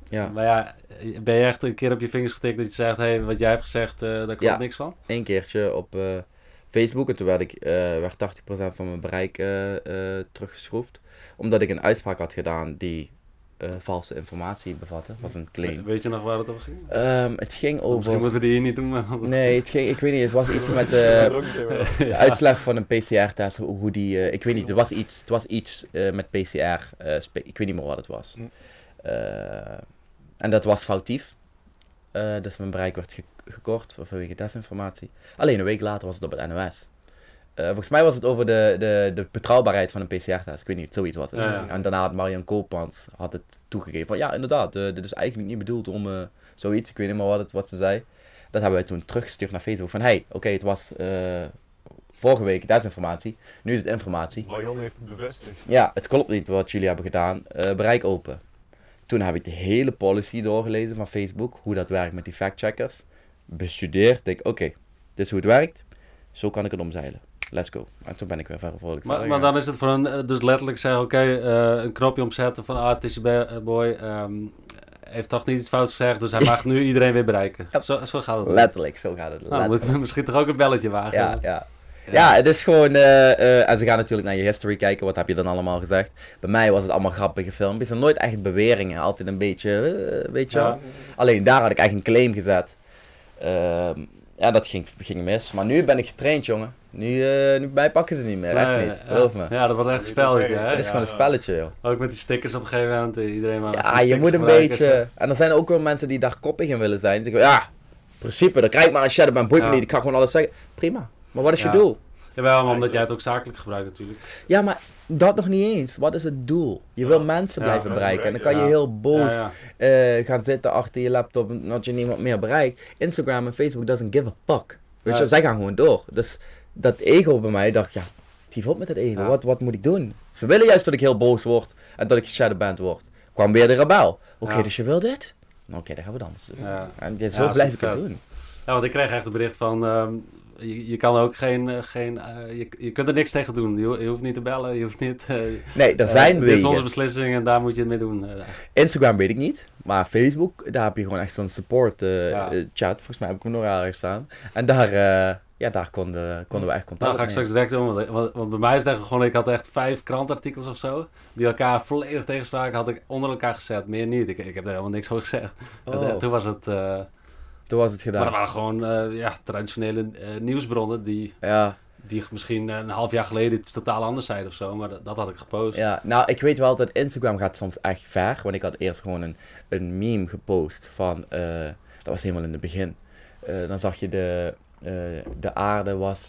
Ja, Maar ja, ben je echt een keer op je vingers getikt dat je zegt, hé, wat jij hebt gezegd, eh, daar klopt Ja. niks van? één keertje op eh, Facebook. En toen werd, ik, werd 80% van mijn bereik teruggeschroefd. Omdat ik een uitspraak had gedaan die eh, valse informatie bevatte. was een claim. Weet je nog waar het over ging? Ehm, het ging Misschien over... moeten we die hier niet doen, maar... Nee, het ging, ik weet niet, het was iets met Ja, eh, de uitslag van een PCR-test, hoe die, eh, ik weet niet, het was iets, het was iets met PCR, ik weet niet meer wat het was. Hm. En dat was foutief, dus mijn bereik werd ge- gekort vanwege desinformatie. Alleen een week later was het op het NOS. Eh, volgens mij was het over de, de, de betrouwbaarheid van een PCR-test. Ik weet niet, zoiets was het. Ja, ja. En daarna had Marian Koopmans had het toegegeven van ja, inderdaad, eh, dit is eigenlijk niet bedoeld om eh, zoiets. Ik weet niet meer wat, het, wat ze zei. Dat hebben wij toen teruggestuurd naar Facebook van hey, oké, het was vorige week desinformatie, nu is het informatie. Marion heeft het bevestigd. Ja, het klopt niet wat jullie hebben gedaan. Bereik open. Toen heb ik de hele policy doorgelezen van Facebook, hoe dat werkt met die factcheckers. Bestudeerd, denk oké, dit is hoe het werkt. Zo kan ik het omzeilen. Let's go. En toen ben ik weer verder vrolijk Maar, maar dan is het voor een, eh, dus letterlijk zeggen, oké, eh, een knopje omzetten van, ah, het is je be- eh, boy, ehm, heeft toch niet iets fouts gezegd, dus hij mag nu iedereen weer bereiken. Zo, zo gaat het. Letterlijk, zo gaat het. Nou, dan letterlijk. moeten we misschien toch ook een belletje wagen. Ja, ja. Ja, het is gewoon. en ze gaan natuurlijk naar je history kijken. Wat heb je dan allemaal gezegd? Bij mij was het allemaal grappige filmpjes. En nooit echt beweringen. Altijd een beetje. weet je. Ja. Alleen daar had ik echt een claim gezet. Ehm, ja, dat ging, ging mis. Maar nu ben ik getraind, jongen. Nu, eh nu mij pakken ze niet meer. Echt niet. ja. Geloof me. Ja, dat wordt echt een spelletje, hè? Het is Ja. gewoon een spelletje, joh. Ook met die stickers op een gegeven moment, eh, iedereen maar Ja, je moet een beetje. En er zijn ook wel mensen die daar koppig in willen zijn. Die zeggen, ja, in principe, dan krijg ik maar een shadowban. Boeit me niet, ik ga gewoon alles zeggen. Prima. Maar wat is je doel? Jawel, maar omdat jij het ook zakelijk gebruikt natuurlijk. Ja, maar dat nog niet eens. Wat is het doel? Je Ja. wil mensen Ja, blijven mensen bereiken. En dan kan je heel boos Ja, ja. eh, gaan zitten achter je laptop omdat je niemand meer bereikt. Instagram en Facebook doesn't give a fuck. Weet Ja. je, zij gaan gewoon door. Dus dat ego bij mij, dacht ja, tief op met het ego. Ja. Wat, wat moet ik doen? Ze willen juist dat ik heel boos word en dat ik shadowband word. Kwam weer de rebel. Oké, Ja. dus je wil dit? Nou, Oké, dan gaan we het anders doen. Ja. En dit- Ja, zo blijf ik het doen. Ja, want ik kreeg echt een bericht van, ehm, je, je kan ook geen, eh, geen eh, je, je kunt er niks tegen doen. Je, ho- je hoeft niet te bellen, je hoeft niet... eh, Nee, eh, zijn Dit is onze beslissing en daar moet je het mee doen. Instagram weet ik niet. Maar Facebook, daar heb je gewoon echt zo'n support Ja. chat. Volgens mij heb ik hem nog ergens staan. En daar, ja, daar konden, konden we echt contact Nou, ga ik straks direct doen. Want, want, bij mij is het gewoon, ik had echt vijf krantartikels of zo. Die elkaar volledig tegenspraken, had ik onder elkaar gezet. Meer niet. Ik, ik heb er helemaal niks over gezegd. Oh, toen was het... eh, was het Maar gedaan. dat waren gewoon eh, ja, traditionele eh, nieuwsbronnen die, Ja, die misschien een half jaar geleden iets totaal anders zeiden of zo. Maar dat, dat had ik gepost. Ja, nou, ik weet wel dat Instagram gaat soms echt ver. Want ik had eerst gewoon een, een meme gepost van... eh, dat was helemaal in het begin. Eh, dan zag je de, eh, de aarde was...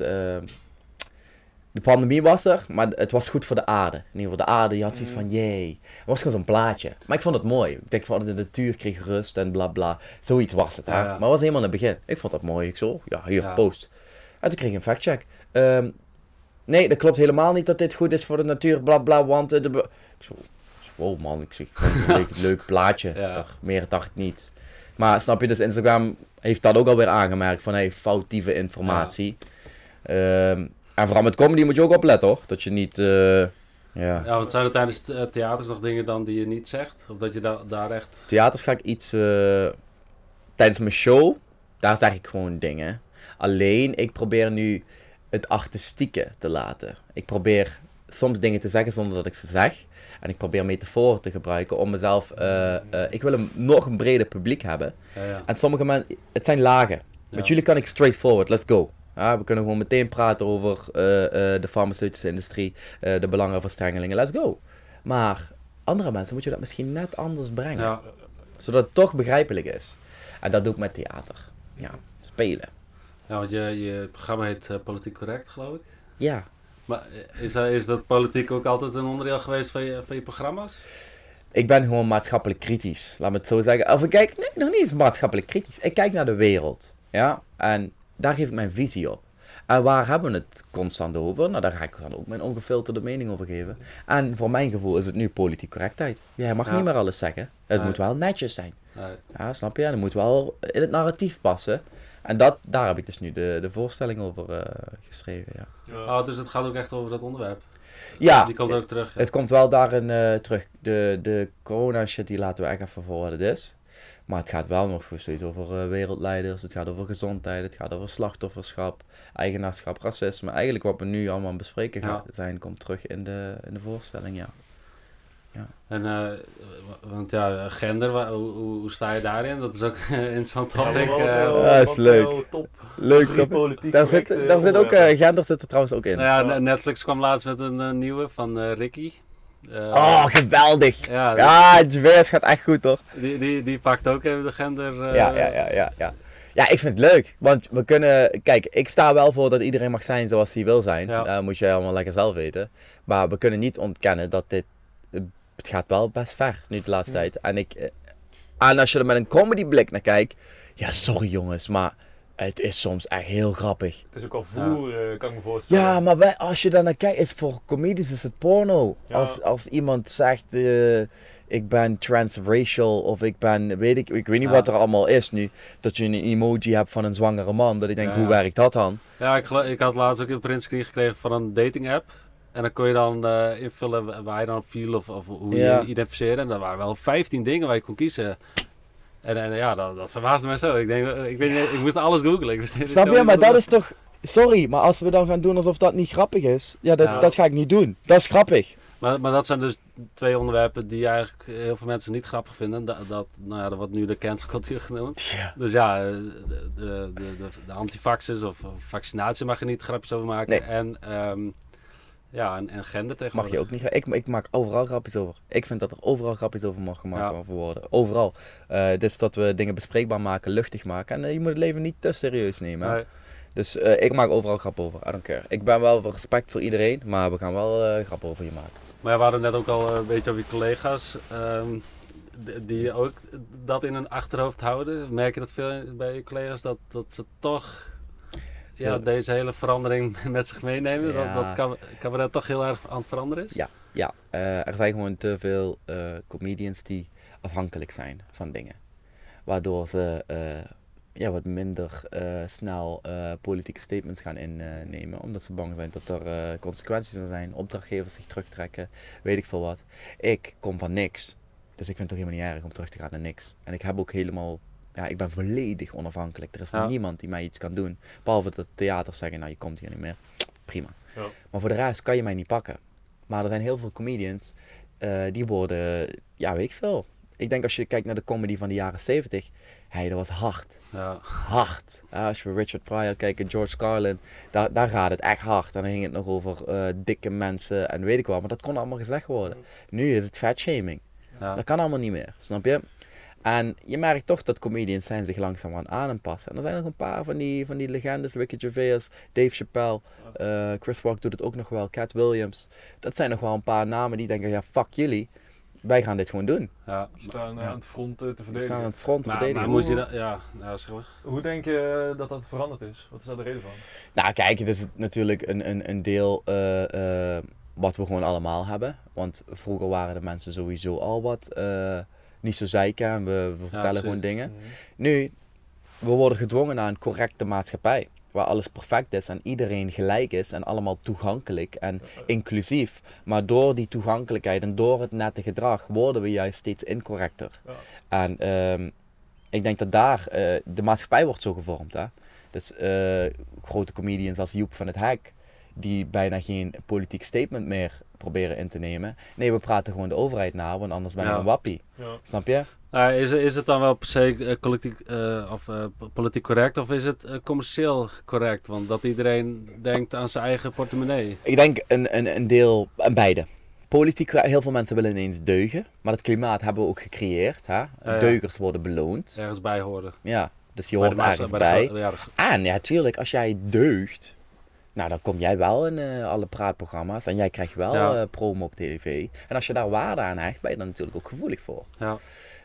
de pandemie was er, maar het was goed voor de aarde. In ieder geval, de aarde, je had zoiets van, jee. Het was gewoon zo'n plaatje. Maar ik vond het mooi. Ik denk van, de natuur kreeg rust en bla bla. Zoiets was het, hè. Ja, ja. Maar het was helemaal in het begin. Ik vond dat mooi. Ik zo, ja, hier, Ja. post. En toen kreeg ik een factcheck. Ehm nee, dat klopt helemaal niet dat dit goed is voor de natuur, bla bla, want... eh, de ik zo, wow man, ik zeg, ik vond het een leuk, plaatje. Ja. Dacht, meer dacht ik niet. Maar snap je, dus Instagram heeft dat ook alweer aangemerkt van, hey, foutieve informatie. Ehm, en vooral met comedy moet je ook opletten, hoor. Dat je niet, eh, ja... Ja, want zijn er tijdens het, eh, theaters nog dingen dan die je niet zegt? Of dat je da daar echt... Theaters ga ik iets, eh, tijdens mijn show, daar zeg ik gewoon dingen. Alleen, ik probeer nu het artistieke te laten. Ik probeer soms dingen te zeggen zonder dat ik ze zeg. En ik probeer metaforen te gebruiken om mezelf... ik wil een nog een breder publiek hebben. Ja, ja. En sommige mensen... Het zijn lagen. Met jullie kan ik straightforward, let's go. Ja, we kunnen gewoon meteen praten over eh, eh, de farmaceutische industrie, eh, de belangenverstrengelingen, let's go. Maar andere mensen moet je dat misschien net anders brengen Ja. zodat het toch begrijpelijk is. En dat doe ik met theater. Ja, spelen. ja, want je, je programma heet Politiek Correct, geloof ik. Ja. Maar is, dat- is dat politiek ook altijd een onderdeel geweest van je, van je programma's? Ik ben gewoon maatschappelijk kritisch, laat me het zo zeggen. Of ik kijk, nee, nog niet eens maatschappelijk kritisch. Ik kijk naar de wereld. Ja, en daar geef ik mijn visie op. En waar hebben we het constant over? Nou, daar ga ik dan ook mijn ongefilterde mening over geven. En voor mijn gevoel is het nu politiek correctheid. Jij mag Ja. niet meer alles zeggen. Het Nee. moet wel netjes zijn. Nee. Ja, snap je? En het moet wel in het narratief passen. En dat, daar heb ik dus nu de, de voorstelling over eh, geschreven, ja. Ja. Oh, dus het gaat ook echt over dat onderwerp. Ja, Die komt er ook terug. ja. Het komt wel daarin eh, terug. De, de corona shit die laten we echt even voor wat het is. Maar het gaat wel nog steeds over eh, wereldleiders. Het gaat over gezondheid. Het gaat over slachtofferschap, eigenaarschap, racisme. Eigenlijk wat we nu allemaal bespreken Ja. zijn, komt terug in de, in de voorstelling, ja. En, eh, want ja, gender, hoe, hoe, sta je daarin? Dat is ook een interessant topic. was eh. Ja, is leuk. Top Leuk, politiek daar zit, daar zit ook, gender zit er trouwens ook in. Nou ja, Ja. Netflix kwam laatst met een nieuwe van Ricky. Eh, Oh, geweldig! ja, Ja, JVS gaat echt goed, hoor. Die, die, die pakt ook even de gender. eh, Ja, ja, ja, ja, ja. Ja, ik vind het leuk. Want we kunnen... Kijk, ik sta wel voor dat iedereen mag zijn zoals hij wil zijn. Ja. Dat moet jij allemaal lekker zelf weten. Maar we kunnen niet ontkennen dat dit... Het gaat wel best ver, nu de laatste Ja. tijd. En ik... eh, En als je er met een comedy blik naar kijkt... Ja, sorry jongens, maar... Het is soms echt heel grappig. Het is ook al voer, eh, kan ik me voorstellen. Ja, maar wij, als je daar naar kijkt, is voor comedies is het porno. Ja. Als, als iemand zegt, eh, ik ben transracial of ik ben, weet ik, ik weet niet Ja. wat er allemaal is nu. Dat je een emoji hebt van een zwangere man. Dat ik denk, Ja. hoe werkt dat dan? Ja, ik, ik had laatst ook een printscreen gekregen van een dating app. En dan kon je dan eh, invullen wa- waar je dan viel of, of hoe Ja. je je identificeerde. En er waren wel 15 dingen waar je kon kiezen. En, en ja, dat, dat verbaasde mij zo. Ik, denk, eh, ik, weet niet, ik moest alles googlen. Ik Snap je? Maar dat is toch, sorry, maar als we dan gaan doen alsof dat niet grappig is. Ja, dat, Ja. dat ga ik niet doen. Dat is grappig. Maar, maar dat zijn dus twee onderwerpen die eigenlijk heel veel mensen niet grappig vinden. Dat, dat, nou ja, dat wordt nu de cancelcultuur genoemd. Dus ja, eh, de, de, de, de, antivaxers of of vaccinatie mag je niet grapjes over maken. Nee. En, ehm, ja, en, en gender Mag je ook niet. Ik, ik maak overal grapjes over. Ik vind dat er overal grapjes over mag gemaakt Ja. worden. Overal. Eh, dus dat we dingen bespreekbaar maken, luchtig maken. En eh, je moet het leven niet te serieus nemen. Nee. Dus eh, ik maak overal grap over. I don't care. Ik ben wel voor respect voor iedereen, maar we gaan wel grap over je maken. Maar ja, we hadden net ook al een beetje over je collega's. ehm, die ook dat in hun achterhoofd houden. Merk je dat veel bij je collega's? Dat, dat ze toch ja, deze hele verandering met zich meenemen? Ja. Dat, dat kan, cabaret toch heel erg aan het veranderen is? Ja, ja. eh, er zijn gewoon te veel eh, comedians die afhankelijk zijn van dingen. Waardoor ze eh, ja, wat minder snel politieke statements gaan innemen. omdat ze bang zijn dat er consequenties zullen zijn. Opdrachtgevers zich terugtrekken, weet ik veel wat. Ik kom van niks. Dus ik vind het toch helemaal niet erg om terug te gaan naar niks. En ik heb ook helemaal... Ja, ik ben volledig onafhankelijk. Er is Ja. niemand die mij iets kan doen. Behalve dat de theaters zeggen, nou je komt hier niet meer. Prima. Ja. Maar voor de rest kan je mij niet pakken. Maar er zijn heel veel comedians eh, die worden, ja weet ik veel. Ik denk als je kijkt naar de comedy van de jaren 70, Hey, dat was hard. Ja. Hard. Als we Richard Pryor kijken, George Carlin, daar, daar gaat het echt hard. En dan ging het nog over eh, dikke mensen en weet ik wat. Maar dat kon allemaal gezegd worden. Nu is het fatshaming. Ja. Dat kan allemaal niet meer, snap je? En je merkt toch dat comedians zijn zich langzaam aan aan het passen. En er zijn nog een paar van die, van die legendes. Ricky Gervais, Dave Chappelle, eh, Chris Rock doet het ook nog wel. Cat Williams. Dat zijn nog wel een paar namen die denken, ja fuck jullie. Wij gaan dit gewoon doen. Ja. Die staan eh, Ja. aan het front eh, te We verdedigen. staan aan het front te Maar, verdedigen. maar moet je dat... Ja, ja zeg maar. Hoe denk je dat dat veranderd is? Wat is daar de reden van? Nou, kijk, het is natuurlijk een, een, een deel eh, eh, wat we gewoon allemaal hebben. Want vroeger waren de mensen sowieso al wat eh, niet zo zeiken en we, we vertellen gewoon dingen. Nu, we worden gedwongen naar een correcte maatschappij. Waar alles perfect is en iedereen gelijk is en allemaal toegankelijk en inclusief. Maar door die toegankelijkheid en door het nette gedrag worden we juist steeds incorrecter. Ja. En ehm, ik denk dat daar eh, de maatschappij wordt zo gevormd. Hè? Dus eh, grote comedians als Joep van het Hek, die bijna geen politiek statement meer proberen in te nemen. Nee, we praten gewoon de overheid na, want anders ben ik Ja. een wappie. Ja. Snap je? Is, is het dan wel per se eh, collectiek, eh, of, eh, politiek correct of is het commercieel correct? Want dat iedereen denkt aan zijn eigen portemonnee. Ik denk een, een, een deel, en beide. Politiek, heel veel mensen willen ineens deugen. Maar het klimaat hebben we ook gecreëerd. Hè? Deugers worden beloond. Ergens bij horen. Ja, dus je Bij hoort ergens bij bij. ja, de- En ja, tuurlijk, als jij deugt, nou dan kom jij wel in eh, alle praatprogramma's. En jij krijgt wel Ja. eh, promo op tv. En als je daar waarde aan hecht, ben je daar natuurlijk ook gevoelig voor. ja.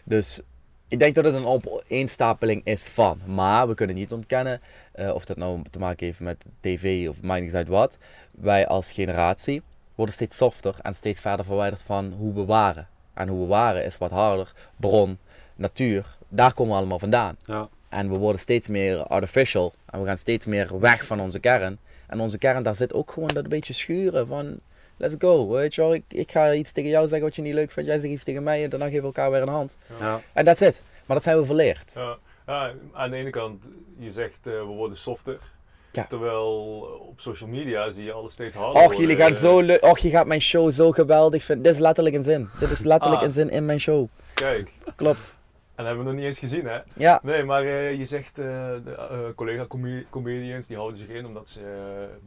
Dus ik denk dat het een opeenstapeling is van. Maar we kunnen niet ontkennen, eh, of dat nou te maken heeft met tv of maakt niet uit wat. Wij als generatie worden steeds softer en steeds verder verwijderd van hoe we waren. En hoe we waren is wat harder. Bron, natuur, daar komen we allemaal vandaan. ja. En we worden steeds meer artificial. En we gaan steeds meer weg van onze kern. En onze kern, daar zit ook gewoon dat een beetje schuren van... Let's go, weet je wel. Ik, ik ga iets tegen jou zeggen wat je niet leuk vindt. Jij zegt iets tegen mij en daarna geven we elkaar weer een hand. ja. En that's it. Maar dat zijn we verleerd. Ja. Ja, aan de ene kant, je zegt eh, we worden softer. Ja. Terwijl op social media zie je alles steeds harder Och, jullie gaan zo leuk. Och, je gaat mijn show zo geweldig vinden. Dit is letterlijk een zin. Dit is letterlijk Ah. een zin in mijn show. Kijk, Klopt. En dat hebben we nog niet eens gezien hè. Ja. Nee, maar eh, je zegt eh, de eh, collega comi- comedians die houden zich in omdat ze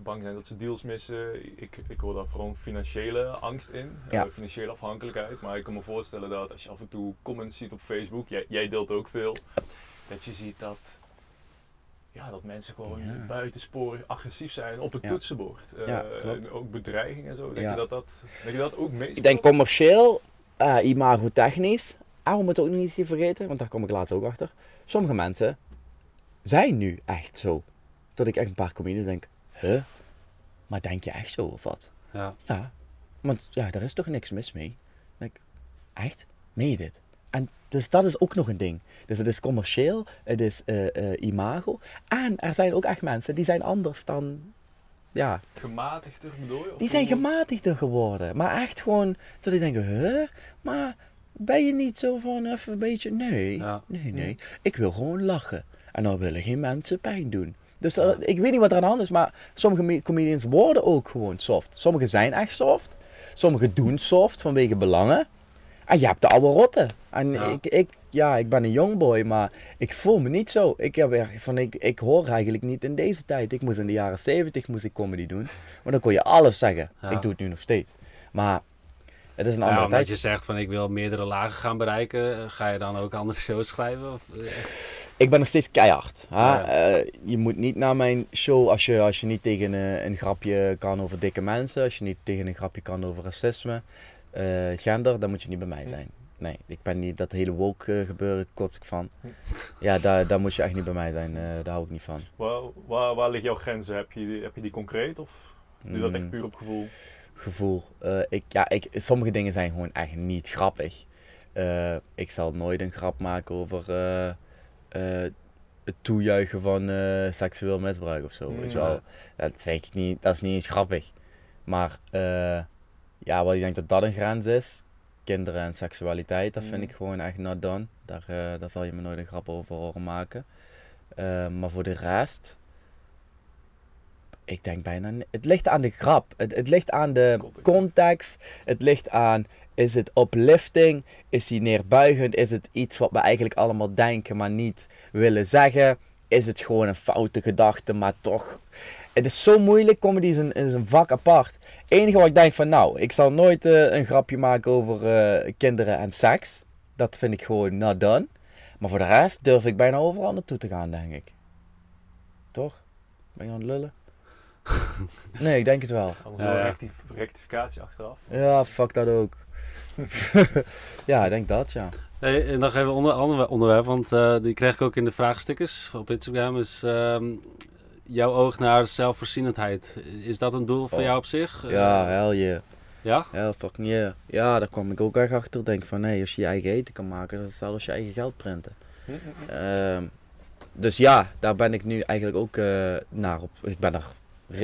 bang zijn dat ze deals missen. Ik, ik hoor daar vooral financiële angst in, Ja. financiële afhankelijkheid. Maar ik kan me voorstellen dat als je af en toe comments ziet op Facebook, jij, jij deelt ook veel, dat je ziet dat, ja, dat mensen gewoon Ja. buitensporig agressief zijn op het Ja. toetsenbord. Ja, ook bedreiging en zo. Denk, je dat dat, denk je dat ook meespeelt? Ik denk commercieel, eh imago-technisch. En we moeten ook nog niet vergeten, want daar kom ik later ook achter. Sommige mensen zijn nu echt zo. Dat ik echt een paar comedians denk, huh? Maar denk je echt zo of wat? ja. Ja, want ja, daar is toch niks mis mee. Dan denk ik, echt? Meen je dit? En dus dat is ook nog een ding. Dus het is commercieel, het is eh, imago. En er zijn ook echt mensen die zijn anders dan, ja, Gematigder bedoel je? Die zijn gematigder geworden. Maar echt gewoon, dat ik denk, huh? Maar ben je niet zo van even een beetje, nee, Ja. nee, nee. Ik wil gewoon lachen. En dan willen geen mensen pijn doen. Dus ik weet niet wat er aan de hand is, maar sommige me- comedians worden ook gewoon soft. Sommigen zijn echt soft. Sommigen doen soft vanwege belangen. En je hebt de oude rotten. En Ja. ik, ik, ja, ik ben een youngboy, maar ik voel me niet zo. Ik, heb van, ik, ik hoor eigenlijk niet in deze tijd. Ik moest in de jaren 70 moest ik comedy doen. Maar dan kon je alles zeggen. Ja. Ik doe het nu nog steeds. Maar het is een Ja, andere omdat tijd. je zegt van ik wil meerdere lagen gaan bereiken, ga je dan ook andere shows schrijven? Of, eh, Ik ben nog steeds keihard. hè. Ja. Eh, je moet niet naar mijn show als je, als je niet tegen een, een grapje kan over dikke mensen. Als je niet tegen een grapje kan over racisme, eh, gender, dan moet je niet bij mij zijn. Nee, ik ben niet dat hele woke gebeuren, kots ik van. Ja, daar, daar moet je echt niet bij mij zijn. eh, daar hou ik niet van. Waar, waar, waar liggen jouw grenzen? Heb je, die- heb je die concreet of doe je dat echt Mm. puur op gevoel? Gevoel. Eh, ik, ja, ik, sommige dingen zijn gewoon echt niet grappig. Eh, ik zal nooit een grap maken over eh, het toejuichen van seksueel misbruik of zo. Weet je wel. Dat, zeg ik niet, dat is niet eens grappig. Maar ja, wat ik denk dat dat een grens is. Kinderen en seksualiteit, dat vind Mm. ik gewoon echt not done. Daar, daar zal je me nooit een grap over horen maken. Maar voor de rest, ik denk bijna. Het ligt aan de grap. Het, het ligt aan de Context. context. Het ligt aan Is het uplifting? Is hij neerbuigend? Is het iets wat we eigenlijk allemaal denken, maar niet willen zeggen? Is het gewoon een foute gedachte, maar toch? Het is zo moeilijk. Comedy is een, is een vak apart. Het enige wat ik denk van, nou, ik zal nooit eh, een grapje maken over eh, kinderen en seks. Dat vind ik gewoon not done. Maar voor de rest durf ik bijna overal naartoe te gaan, denk ik. Toch? Ben je aan het lullen? nee, ik denk het wel. Anders wel ja. rectif- rectificatie achteraf. Ja, fuck dat ook. ja, ik denk dat, ja. Hey, en nog even een onder, ander onderwerp, want eh, die kreeg ik ook in de vraagstickers op Instagram. Is ehm, jouw oog naar zelfvoorzienendheid. Is dat een doel voor Oh. jou op zich? Eh, Ja, hell yeah. ja? Hell fucking yeah. Ja, daar kwam ik ook echt achter. Denk van, nee, als je je eigen eten kan maken, dat is hetzelfde als je eigen geld printen. Ehm, dus ja, daar ben ik nu eigenlijk ook eh, naar op. Ik ben er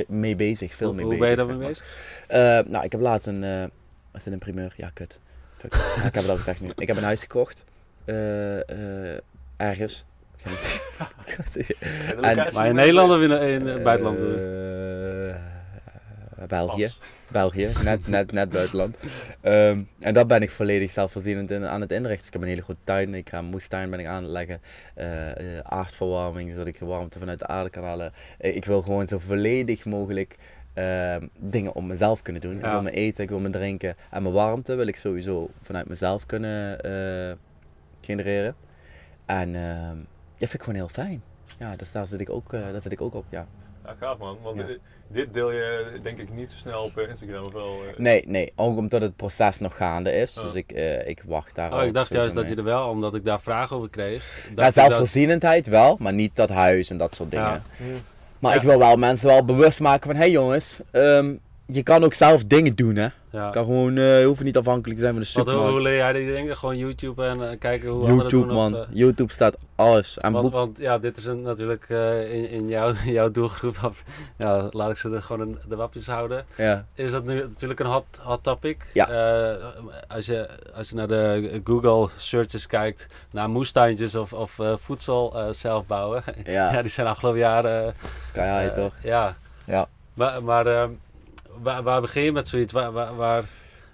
mee bezig, veel Hoe, mee hoe bezig. ben je daarmee bezig? Eh, nou, ik heb laatst een. eh was het een primeur? Ja, kut. Fuck. Ja, ik heb het al gezegd nu. Ik heb een huis gekocht. eh, eh, ergens. En Maar in Nederland of in, in het buitenland? Eh, België. Pas. België, net, net, net buitenland. Ehm, en dat ben ik volledig zelfvoorzienend in, aan het inrichten. Dus ik heb een hele grote tuin. Ik ga een moestuin ben ik aan het leggen. Eh, eh, aardverwarming, zodat ik de warmte vanuit de aarde kan halen. Eh, ik wil gewoon zo volledig mogelijk ehm, dingen op mezelf kunnen doen. Ik wil mijn eten, ik wil mijn drinken. En mijn warmte wil ik sowieso vanuit mezelf kunnen eh, genereren. En ehm dat vind ik gewoon heel fijn. Ja, dus daar zit ik ook, eh, daar zit ik ook op, ja. Ja, gaaf man. Want Ja. dit, dit deel je denk ik niet zo snel op eh, Instagram of wel? eh? Nee, nee, ook omdat het proces nog gaande is. Oh. Dus ik, eh, ik wacht daar Oh, ik dacht juist dat je er wel, omdat ik daar vragen over kreeg. Ja, dat- zelfvoorzienendheid wel, maar niet dat huis en dat soort dingen. Ja. Maar Ja. ik wil wel mensen wel bewust maken van, hé hey jongens, ehm, je kan ook zelf dingen doen hè. Ja. Kan gewoon, je hoeft niet afhankelijk te zijn van de supermarkt. hoe leer jij die dingen? Gewoon YouTube en eh, kijken hoe anderen YouTube doen? man, Of, eh, YouTube staat alles. En want, boek, want ja, dit is een, natuurlijk in, in jouw, jouw doelgroep. Ja, laat ik ze er gewoon een- de wapjes houden. ja. Is dat nu natuurlijk een hot, hot topic? Ja. Als, je, als je naar de Google searches kijkt, naar moestuintjes of, of voedsel zelf bouwen. Ja, ja, die zijn afgelopen jaren... sky high toch? Ja. Ja. Maar, maar ehm, waar, waar begin je met zoiets? Waar, waar, waar-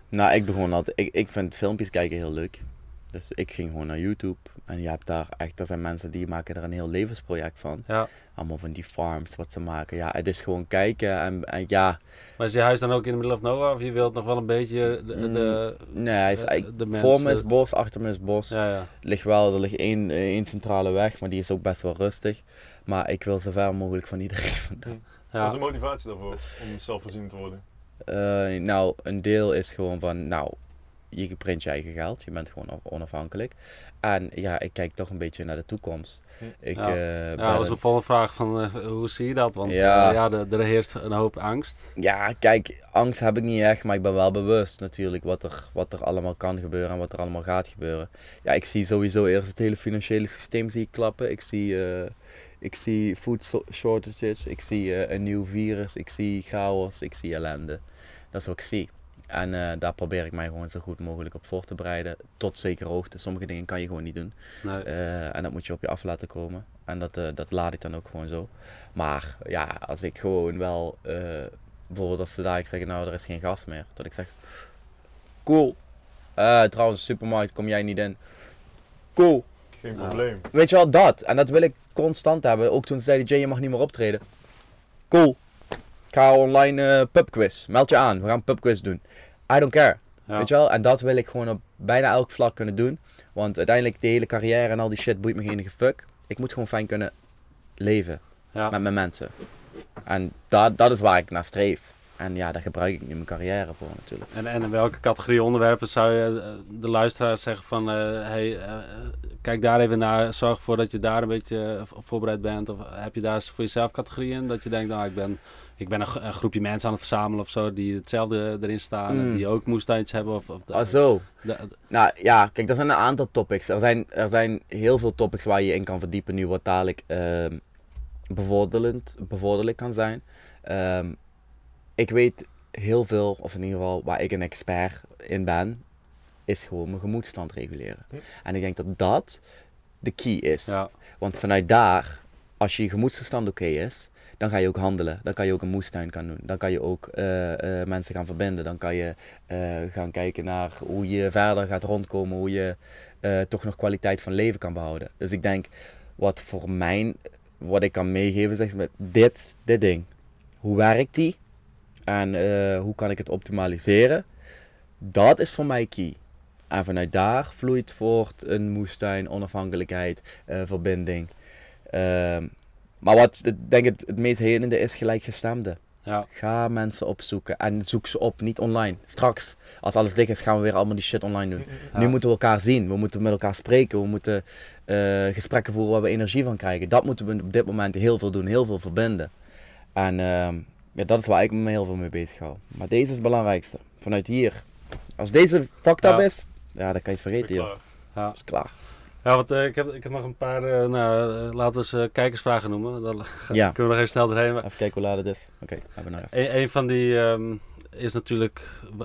Nou, ik begon altijd, ik, ik vind filmpjes kijken heel leuk. Dus ik ging gewoon naar YouTube. En je hebt daar echt, er zijn mensen die maken er een heel levensproject van. ja. Allemaal van die farms wat ze maken. Ja, het is gewoon kijken en, en ja, Maar is je huis dan ook in the middle of nowhere? Of je wilt nog wel een beetje de... de nee, hij is eigenlijk, de voor me is bos, achter me is bos. ja, ja. Ligt wel, er ligt één, één centrale weg, maar die is ook best wel rustig. Maar ik wil zo ver mogelijk van iedereen vandaan. Wat is de motivatie daarvoor om zelfvoorzienend te worden? Eh, nou, een deel is gewoon van, nou, je print je eigen geld, je bent gewoon onafhankelijk. En ja, ik kijk toch een beetje naar de toekomst. Ik, Ja. eh, Ja, dat was het- volgende vraag van eh, hoe zie je dat? Want Ja. er, er heerst een hoop angst. Ja, kijk, angst heb ik niet echt, maar ik ben wel bewust natuurlijk wat er, wat er allemaal kan gebeuren en wat er allemaal gaat gebeuren. Ja, ik zie sowieso eerst het hele financiële systeem zie ik klappen. Ik zie, eh, ik zie food shortages, ik zie eh, een nieuw virus, ik zie chaos, ik zie ellende. Dat is wat ik zie. En eh, daar probeer ik mij gewoon zo goed mogelijk op voor te bereiden, tot zekere hoogte. Sommige dingen kan je gewoon niet doen. Nee. Eh, en dat moet je op je af laten komen. En dat, dat laat ik dan ook gewoon zo. Maar ja, als ik gewoon wel, bijvoorbeeld als ze daar zeggen, nou er is geen gas meer. Dat ik zeg, cool. Trouwens, supermarkt kom jij niet in. Cool. Geen probleem. Weet je wel, dat. En dat wil ik constant hebben. Ook toen ze zeiden, Jay, je mag niet meer optreden. Cool. Ik ga online eh pubquiz. Meld je aan. We gaan pubquiz doen. I don't care. Ja. Weet je wel? En dat wil ik gewoon op bijna elk vlak kunnen doen. Want uiteindelijk, de hele carrière en al die shit boeit me geen fuck. Ik moet gewoon fijn kunnen leven Ja. met mijn mensen. En dat, dat is waar ik naar streef. En ja, daar gebruik ik nu mijn carrière voor natuurlijk. En, en in welke categorie onderwerpen zou je eh, de luisteraar zeggen van... eh, hey, eh, kijk daar even naar, zorg ervoor dat je daar een beetje voorbereid bent. Of heb je daar voor jezelf categorieën dat je denkt, nou ik ben, ik ben een, gro- een groepje mensen aan het verzamelen of zo... die hetzelfde erin staan en Mm. die ook moestuintjes hebben? Of, of Ah, zo. Nou ja, kijk, er zijn een aantal topics. Er zijn, er zijn heel veel topics waar je in kan verdiepen nu, wat dadelijk ehm bevorderend, bevorderlijk kan zijn. Ehm, ik weet heel veel, of in ieder geval waar ik een expert in ben, is gewoon mijn gemoedstand reguleren. En ik denk dat dat de key is. ja. Want vanuit daar, als je gemoedstoestand oké is, dan ga je ook handelen. Dan kan je ook een moestuin gaan doen. Dan kan je ook eh, eh, mensen gaan verbinden. Dan kan je eh, gaan kijken naar hoe je verder gaat rondkomen, hoe je toch nog kwaliteit van leven kan behouden. Dus ik denk, wat voor mij, wat ik kan meegeven, zeg maar, dit, dit ding. Hoe werkt die? En eh, hoe kan ik het optimaliseren? Dat is voor mij key. En vanuit daar vloeit voort een moestuin, onafhankelijkheid, eh, verbinding. Ehm, maar wat ik denk het, het meest helende is gelijkgestemde. Ja, Ga mensen opzoeken en zoek ze op, niet online. Straks, als alles dicht is, gaan we weer allemaal die shit online doen. Ja. Nu moeten we elkaar zien, we moeten met elkaar spreken, we moeten eh, gesprekken voeren waar we energie van krijgen. Dat moeten we op dit moment heel veel doen, heel veel verbinden. En ehm, ja, dat is waar ik me heel veel mee bezig hou. Maar deze is het belangrijkste. Vanuit hier. Als deze fucked up Ja. is, ja, dan kan je het vergeten, joh. Ja. Dat is klaar. ja want eh, ik, heb, ik heb nog een paar, eh, nou, eh, laten we ze eh, kijkersvragen noemen. Dan Ja, kunnen we nog even snel doorheen. Maar even kijken hoe laat het is. Oké, hebben we nog even. Een, een van die ehm, is natuurlijk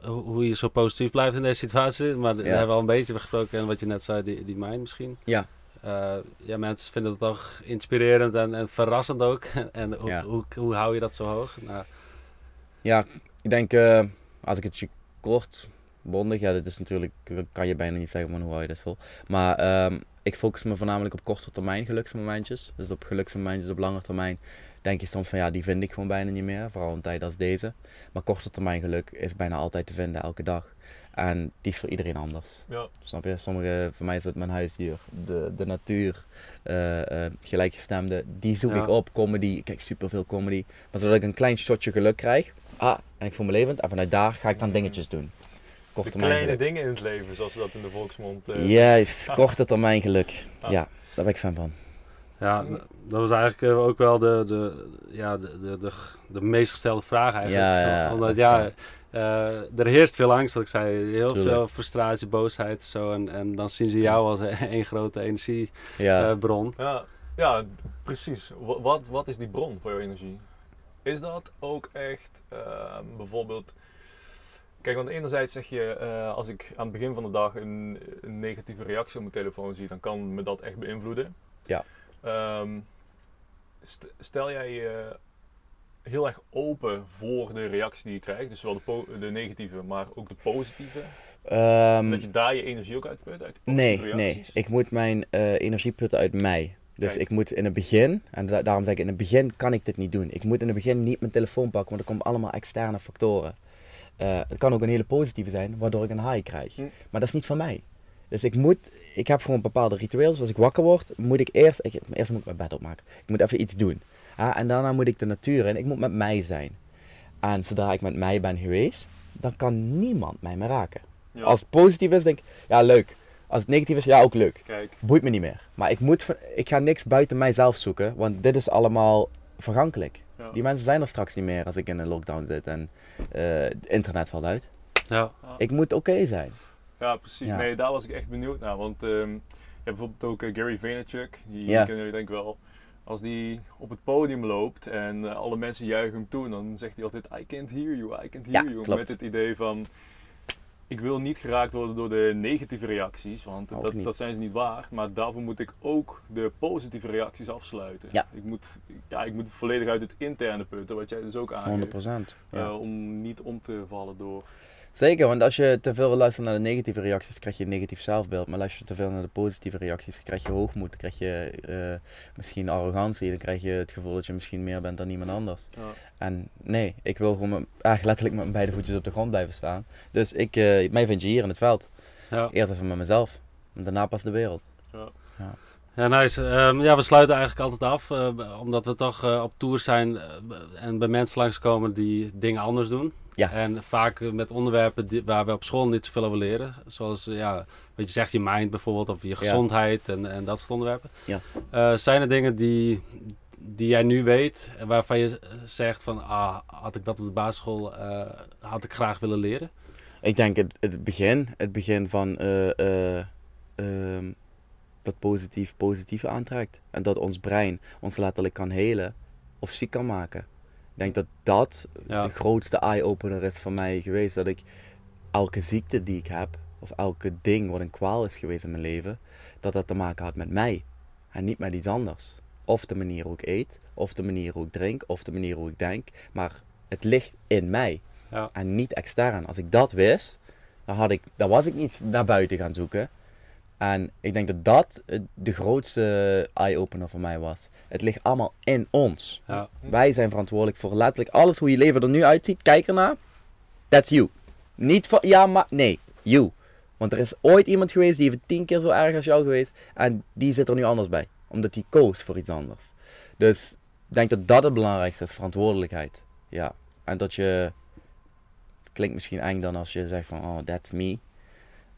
hoe je zo positief blijft in deze situatie. Maar daar Ja. hebben we al een beetje over gesproken. En wat je net zei, die, die mind misschien. Ja. Eh, ja, mensen vinden het toch inspirerend en, en verrassend ook. en hoe, Ja. hoe, hoe hou je dat zo hoog? Nou, Ja, ik denk, eh, als ik het je kort, bondig, ja, dat is natuurlijk, kan je bijna niet zeggen van hoe hou je dit vol. Maar ehm, ik focus me voornamelijk op korte termijn geluksmomentjes. Dus op geluksmomentjes op lange termijn denk je soms van ja, die vind ik gewoon bijna niet meer. Vooral een tijd als deze. Maar korte termijn geluk is bijna altijd te vinden, elke dag. En die is voor iedereen anders. Ja. Snap je? Sommige, voor mij is het mijn huisdier, de, de natuur, eh, eh, gelijkgestemde. Die zoek Ja. ik op, comedy. Ik kijk superveel comedy. Maar zodat ik een klein shotje geluk krijg. Ah, en ik voel me levend. En vanuit daar ga ik dan dingetjes doen. De Korte termijn kleine geluk. dingen in het leven, zoals we dat in de volksmond... eh, Juist, korte termijn geluk. Ah. Ja, daar ben ik fan van. ja, dat was eigenlijk ook wel de, de, ja, de, de, de, de meest gestelde vraag eigenlijk. Ja, ja, ja. Omdat ja, eh, er heerst veel angst, wat ik zei. Heel Tuurlijk. veel frustratie, boosheid en zo. En, en dan zien ze jou als één grote energiebron. Ja, Ja, ja precies. Wa- Wat, wat is die bron voor jouw energie? Is dat ook echt ehm, bijvoorbeeld... Kijk, want enerzijds zeg je, eh, als ik aan het begin van de dag een, een negatieve reactie op mijn telefoon zie, dan kan me dat echt beïnvloeden. Ja. Ehm, st- stel jij je heel erg open voor de reactie die je krijgt, dus zowel de, de negatieve, maar ook de positieve, Ehm, dat je daar je energie ook uitput, uit nee, nee. Ik moet mijn eh, energie putten uit mij. Dus Kijk. ik moet in het begin, en da- daarom zeg ik in het begin kan ik dit niet doen. Ik moet in het begin niet mijn telefoon pakken, want er komen allemaal externe factoren. Eh, het kan ook een hele positieve zijn, waardoor ik een high krijg. Hm. Maar dat is niet van mij. Dus ik moet, ik heb gewoon bepaalde rituelen. Als ik wakker word, moet ik eerst, ik, eerst moet ik mijn bed opmaken. Ik moet even iets doen. Ah, en daarna moet ik de natuur in. Ik moet met mij zijn. En zodra ik met mij ben geweest, dan kan niemand mij meer raken. Ja, Als het positief is, denk ik, ja leuk. Als het negatief is, ja ook leuk. Kijk, Boeit me niet meer. Maar ik, moet, ik ga niks buiten mijzelf zoeken, want dit is allemaal vergankelijk. ja. Die mensen zijn er straks niet meer als ik in een lockdown zit en eh, het internet valt uit. Ja, Ja. Ik moet oké zijn. Ja, precies. Ja. Nee, daar was ik echt benieuwd naar. Want ehm, je hebt bijvoorbeeld ook eh, Gary Vaynerchuk. Die Ja. kennen jullie denk ik wel. Als die op het podium loopt en eh, alle mensen juichen hem toe, dan zegt hij altijd: I can't hear you, I can't hear Ja, you. klopt. Met het idee van: ik wil niet geraakt worden door de negatieve reacties, want dat, dat zijn ze niet waard. Maar daarvoor moet ik ook de positieve reacties afsluiten. Ja. Ik, moet, ja, ik moet het volledig uit het interne putten, wat jij dus ook 100%. aangeeft. Ja. eh, om niet om te vallen door. Zeker, want als je te veel wil luisteren naar de negatieve reacties, krijg je een negatief zelfbeeld. Maar als je te veel naar de positieve reacties, dan krijg je hoogmoed, dan krijg je eh, misschien arrogantie, dan krijg je het gevoel dat je misschien meer bent dan iemand anders. Ja. En nee, ik wil gewoon met, eigenlijk letterlijk met mijn beide voetjes op de grond blijven staan. Dus ik, eh, mij vind je hier in het veld. ja. Eerst even met mezelf, en daarna pas de wereld. Ja, nice. Ehm, ja, we sluiten eigenlijk altijd af, eh, omdat we toch op tour zijn en bij mensen langskomen die dingen anders doen. Ja. En vaak eh, met onderwerpen die, waar we op school niet zoveel over leren. Zoals, eh, ja, wat je zegt, je mind bijvoorbeeld, of je gezondheid en, en dat soort onderwerpen. Ja. Eh, zijn er dingen die, die jij nu weet waarvan je zegt van, ah, had ik dat op de basisschool, had ik graag willen leren? Ik denk het, het begin, het begin van eh, ehm, dat positief positieve aantrekt. En dat ons brein ons letterlijk kan helen of ziek kan maken. Ik denk dat dat Ja. de grootste eye-opener is voor mij geweest. Dat ik elke ziekte die ik heb, of elke ding wat een kwaal is geweest in mijn leven, dat dat te maken had met mij. En niet met iets anders. of de manier hoe ik eet, of de manier hoe ik drink, of de manier hoe ik denk. Maar het ligt in mij Ja. en niet extern. Als ik dat wist, dan, had ik, dan was ik niet naar buiten gaan zoeken. En ik denk dat dat eh, de grootste eye-opener voor mij was. Het ligt allemaal in ons. Ja. Wij zijn verantwoordelijk voor letterlijk alles hoe je leven er nu uitziet. Kijk ernaar. That's you. Niet voor, ja maar, nee, you. Want er is ooit iemand geweest die heeft tien keer zo erg als jou geweest. En die zit er nu anders bij. Omdat die koos voor iets anders. Dus ik denk dat dat het belangrijkste is, verantwoordelijkheid. Ja. En dat je, het klinkt misschien eng dan als je zegt van, oh that's me.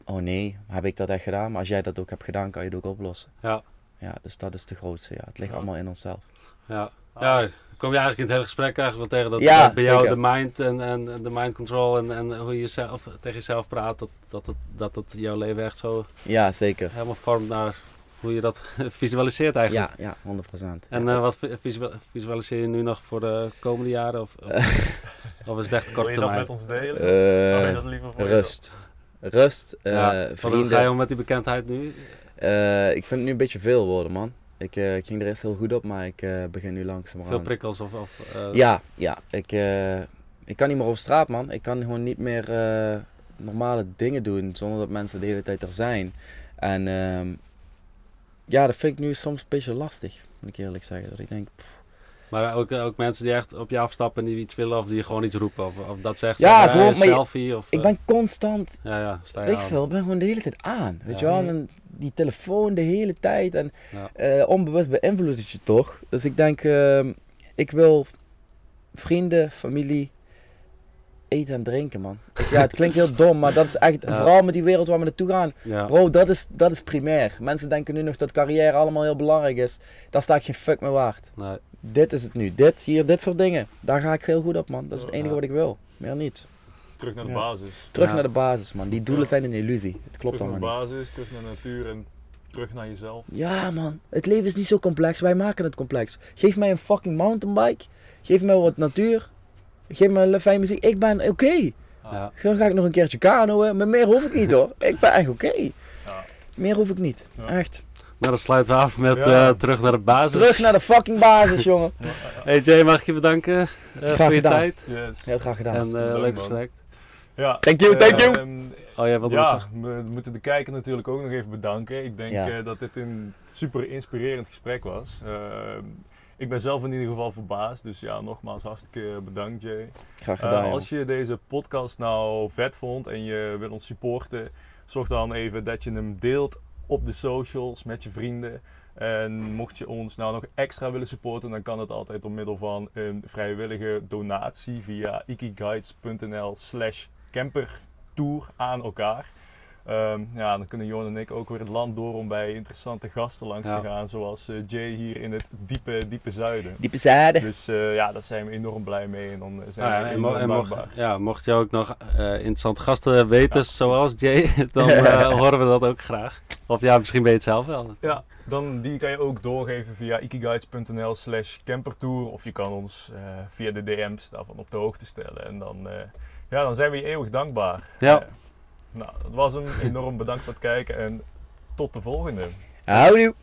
Oh nee, heb ik dat echt gedaan? Maar als jij dat ook hebt gedaan, kan je het ook oplossen. Ja. Ja, dus dat is de grootste. Ja. Het ligt Ja. allemaal in onszelf. Ja. ja, kom je eigenlijk in het hele gesprek eigenlijk wel tegen dat, Ja, dat bij jou de mind en, en en de mind control en, en hoe je jezelf, tegen jezelf praat, dat, dat, dat het jouw leven echt zo Ja, zeker. helemaal vormt naar hoe je dat visualiseert eigenlijk. Ja, ja, 100 procent. En eh, wat vi- visual- visualiseer je nu nog voor de komende jaren? Of, of, of is het echt Wil korte je dat termijn? met ons delen? Of wil je Eh, dat liever voor rust. Rust, eh, ja, want hoe ga je vrienden. om met die bekendheid nu? Eh, ik vind het nu een beetje veel worden, man. Ik, eh, ik ging er eerst heel goed op, maar ik eh, begin nu langzamerhand. Veel prikkels of... of eh, Ja, ja. Ik, eh, ik kan niet meer over straat, man. Ik kan gewoon niet meer eh, normale dingen doen zonder dat mensen de hele tijd er zijn. En ehm, ja, dat vind ik nu soms een beetje lastig, moet ik eerlijk zeggen. Dat ik denk, pff, Maar ook, ook mensen die echt op je afstappen en die iets willen of die gewoon iets roepen. Of, of dat zegt Ja, ze, eh, je- selfie of... ik eh, ben constant Ja, ja, sta je ik aan. veel, ben gewoon de hele tijd aan. Weet Ja. je wel? En die telefoon de hele tijd. En Ja. eh, onbewust beïnvloedt het je toch. Dus ik denk, ehm, ik wil vrienden, familie, eten en drinken, man. Ja, het klinkt heel dom, maar dat is echt, Ja. vooral met die wereld waar we naartoe gaan. Ja. Bro, dat is, dat is primair. Mensen denken nu nog dat carrière allemaal heel belangrijk is. Daar sta ik geen fuck meer waard. Nee. Dit is het nu. Dit, hier, dit soort dingen. Daar ga ik heel goed op, man. Dat is het Ja. enige wat ik wil. Meer niet. Terug naar de Ja. basis. Terug Ja. naar de basis, man. Die doelen Ja. zijn een illusie. Het klopt terug naar allemaal de niet. basis, terug naar de natuur en terug naar jezelf. Ja, man. Het leven is niet zo complex. Wij maken het complex. Geef mij een fucking mountainbike. Geef mij wat natuur. Geef me fijne muziek. Ik ben oké. Ja. Dan ga ik nog een keertje kanoën. Maar meer hoef ik niet hoor. Ik ben echt oké. Ja. Meer hoef ik niet. Ja. Echt. Nou, dan sluiten we af met Ja. eh, terug naar de basis. Terug naar de fucking basis, jongen. Hey Jay, mag ik je bedanken eh, Graag voor je gedaan. tijd. Yes. Heel graag gedaan. En eh, bedankt, leuk gesprek. Ja, Thank you, thank you. ehm, Oh, jij wilde wat ja, zeggen? we moeten de kijker natuurlijk ook nog even bedanken. Ik denk Ja. eh, dat dit een super inspirerend gesprek was. Ehm, ik ben zelf in ieder geval verbaasd. Dus ja, nogmaals hartstikke bedankt Jay. Graag gedaan, als je deze podcast nou vet vond en je wil ons supporten, zorg dan even dat je hem deelt op de socials met je vrienden. En mocht je ons nou nog extra willen supporten, dan kan het altijd door middel van een vrijwillige donatie via ikiguides.nl slash campertour aan elkaar. Ehm, ja, dan kunnen Jorn en ik ook weer het land door om bij interessante gasten langs Ja. te gaan, zoals eh, Jay hier in het diepe, diepe zuiden. Diepe zijde. Dus eh, ja, daar zijn we enorm blij mee en dan zijn Ah, we ja, en, mo- enorm en mocht, dankbaar. ja, mocht je ook nog eh, interessante gasten weten, zoals Jay, dan eh, horen we dat ook graag. Of ja, misschien ben je het zelf wel. Ja, dan die kan je ook doorgeven via ikiguides.nl slash campertour. Of je kan ons eh, via de DM's daarvan op de hoogte stellen. En dan, eh, ja, dan zijn we je eeuwig dankbaar. Ja. Nou, dat was hem. Enorm bedankt voor het kijken en tot de volgende. Houdoe.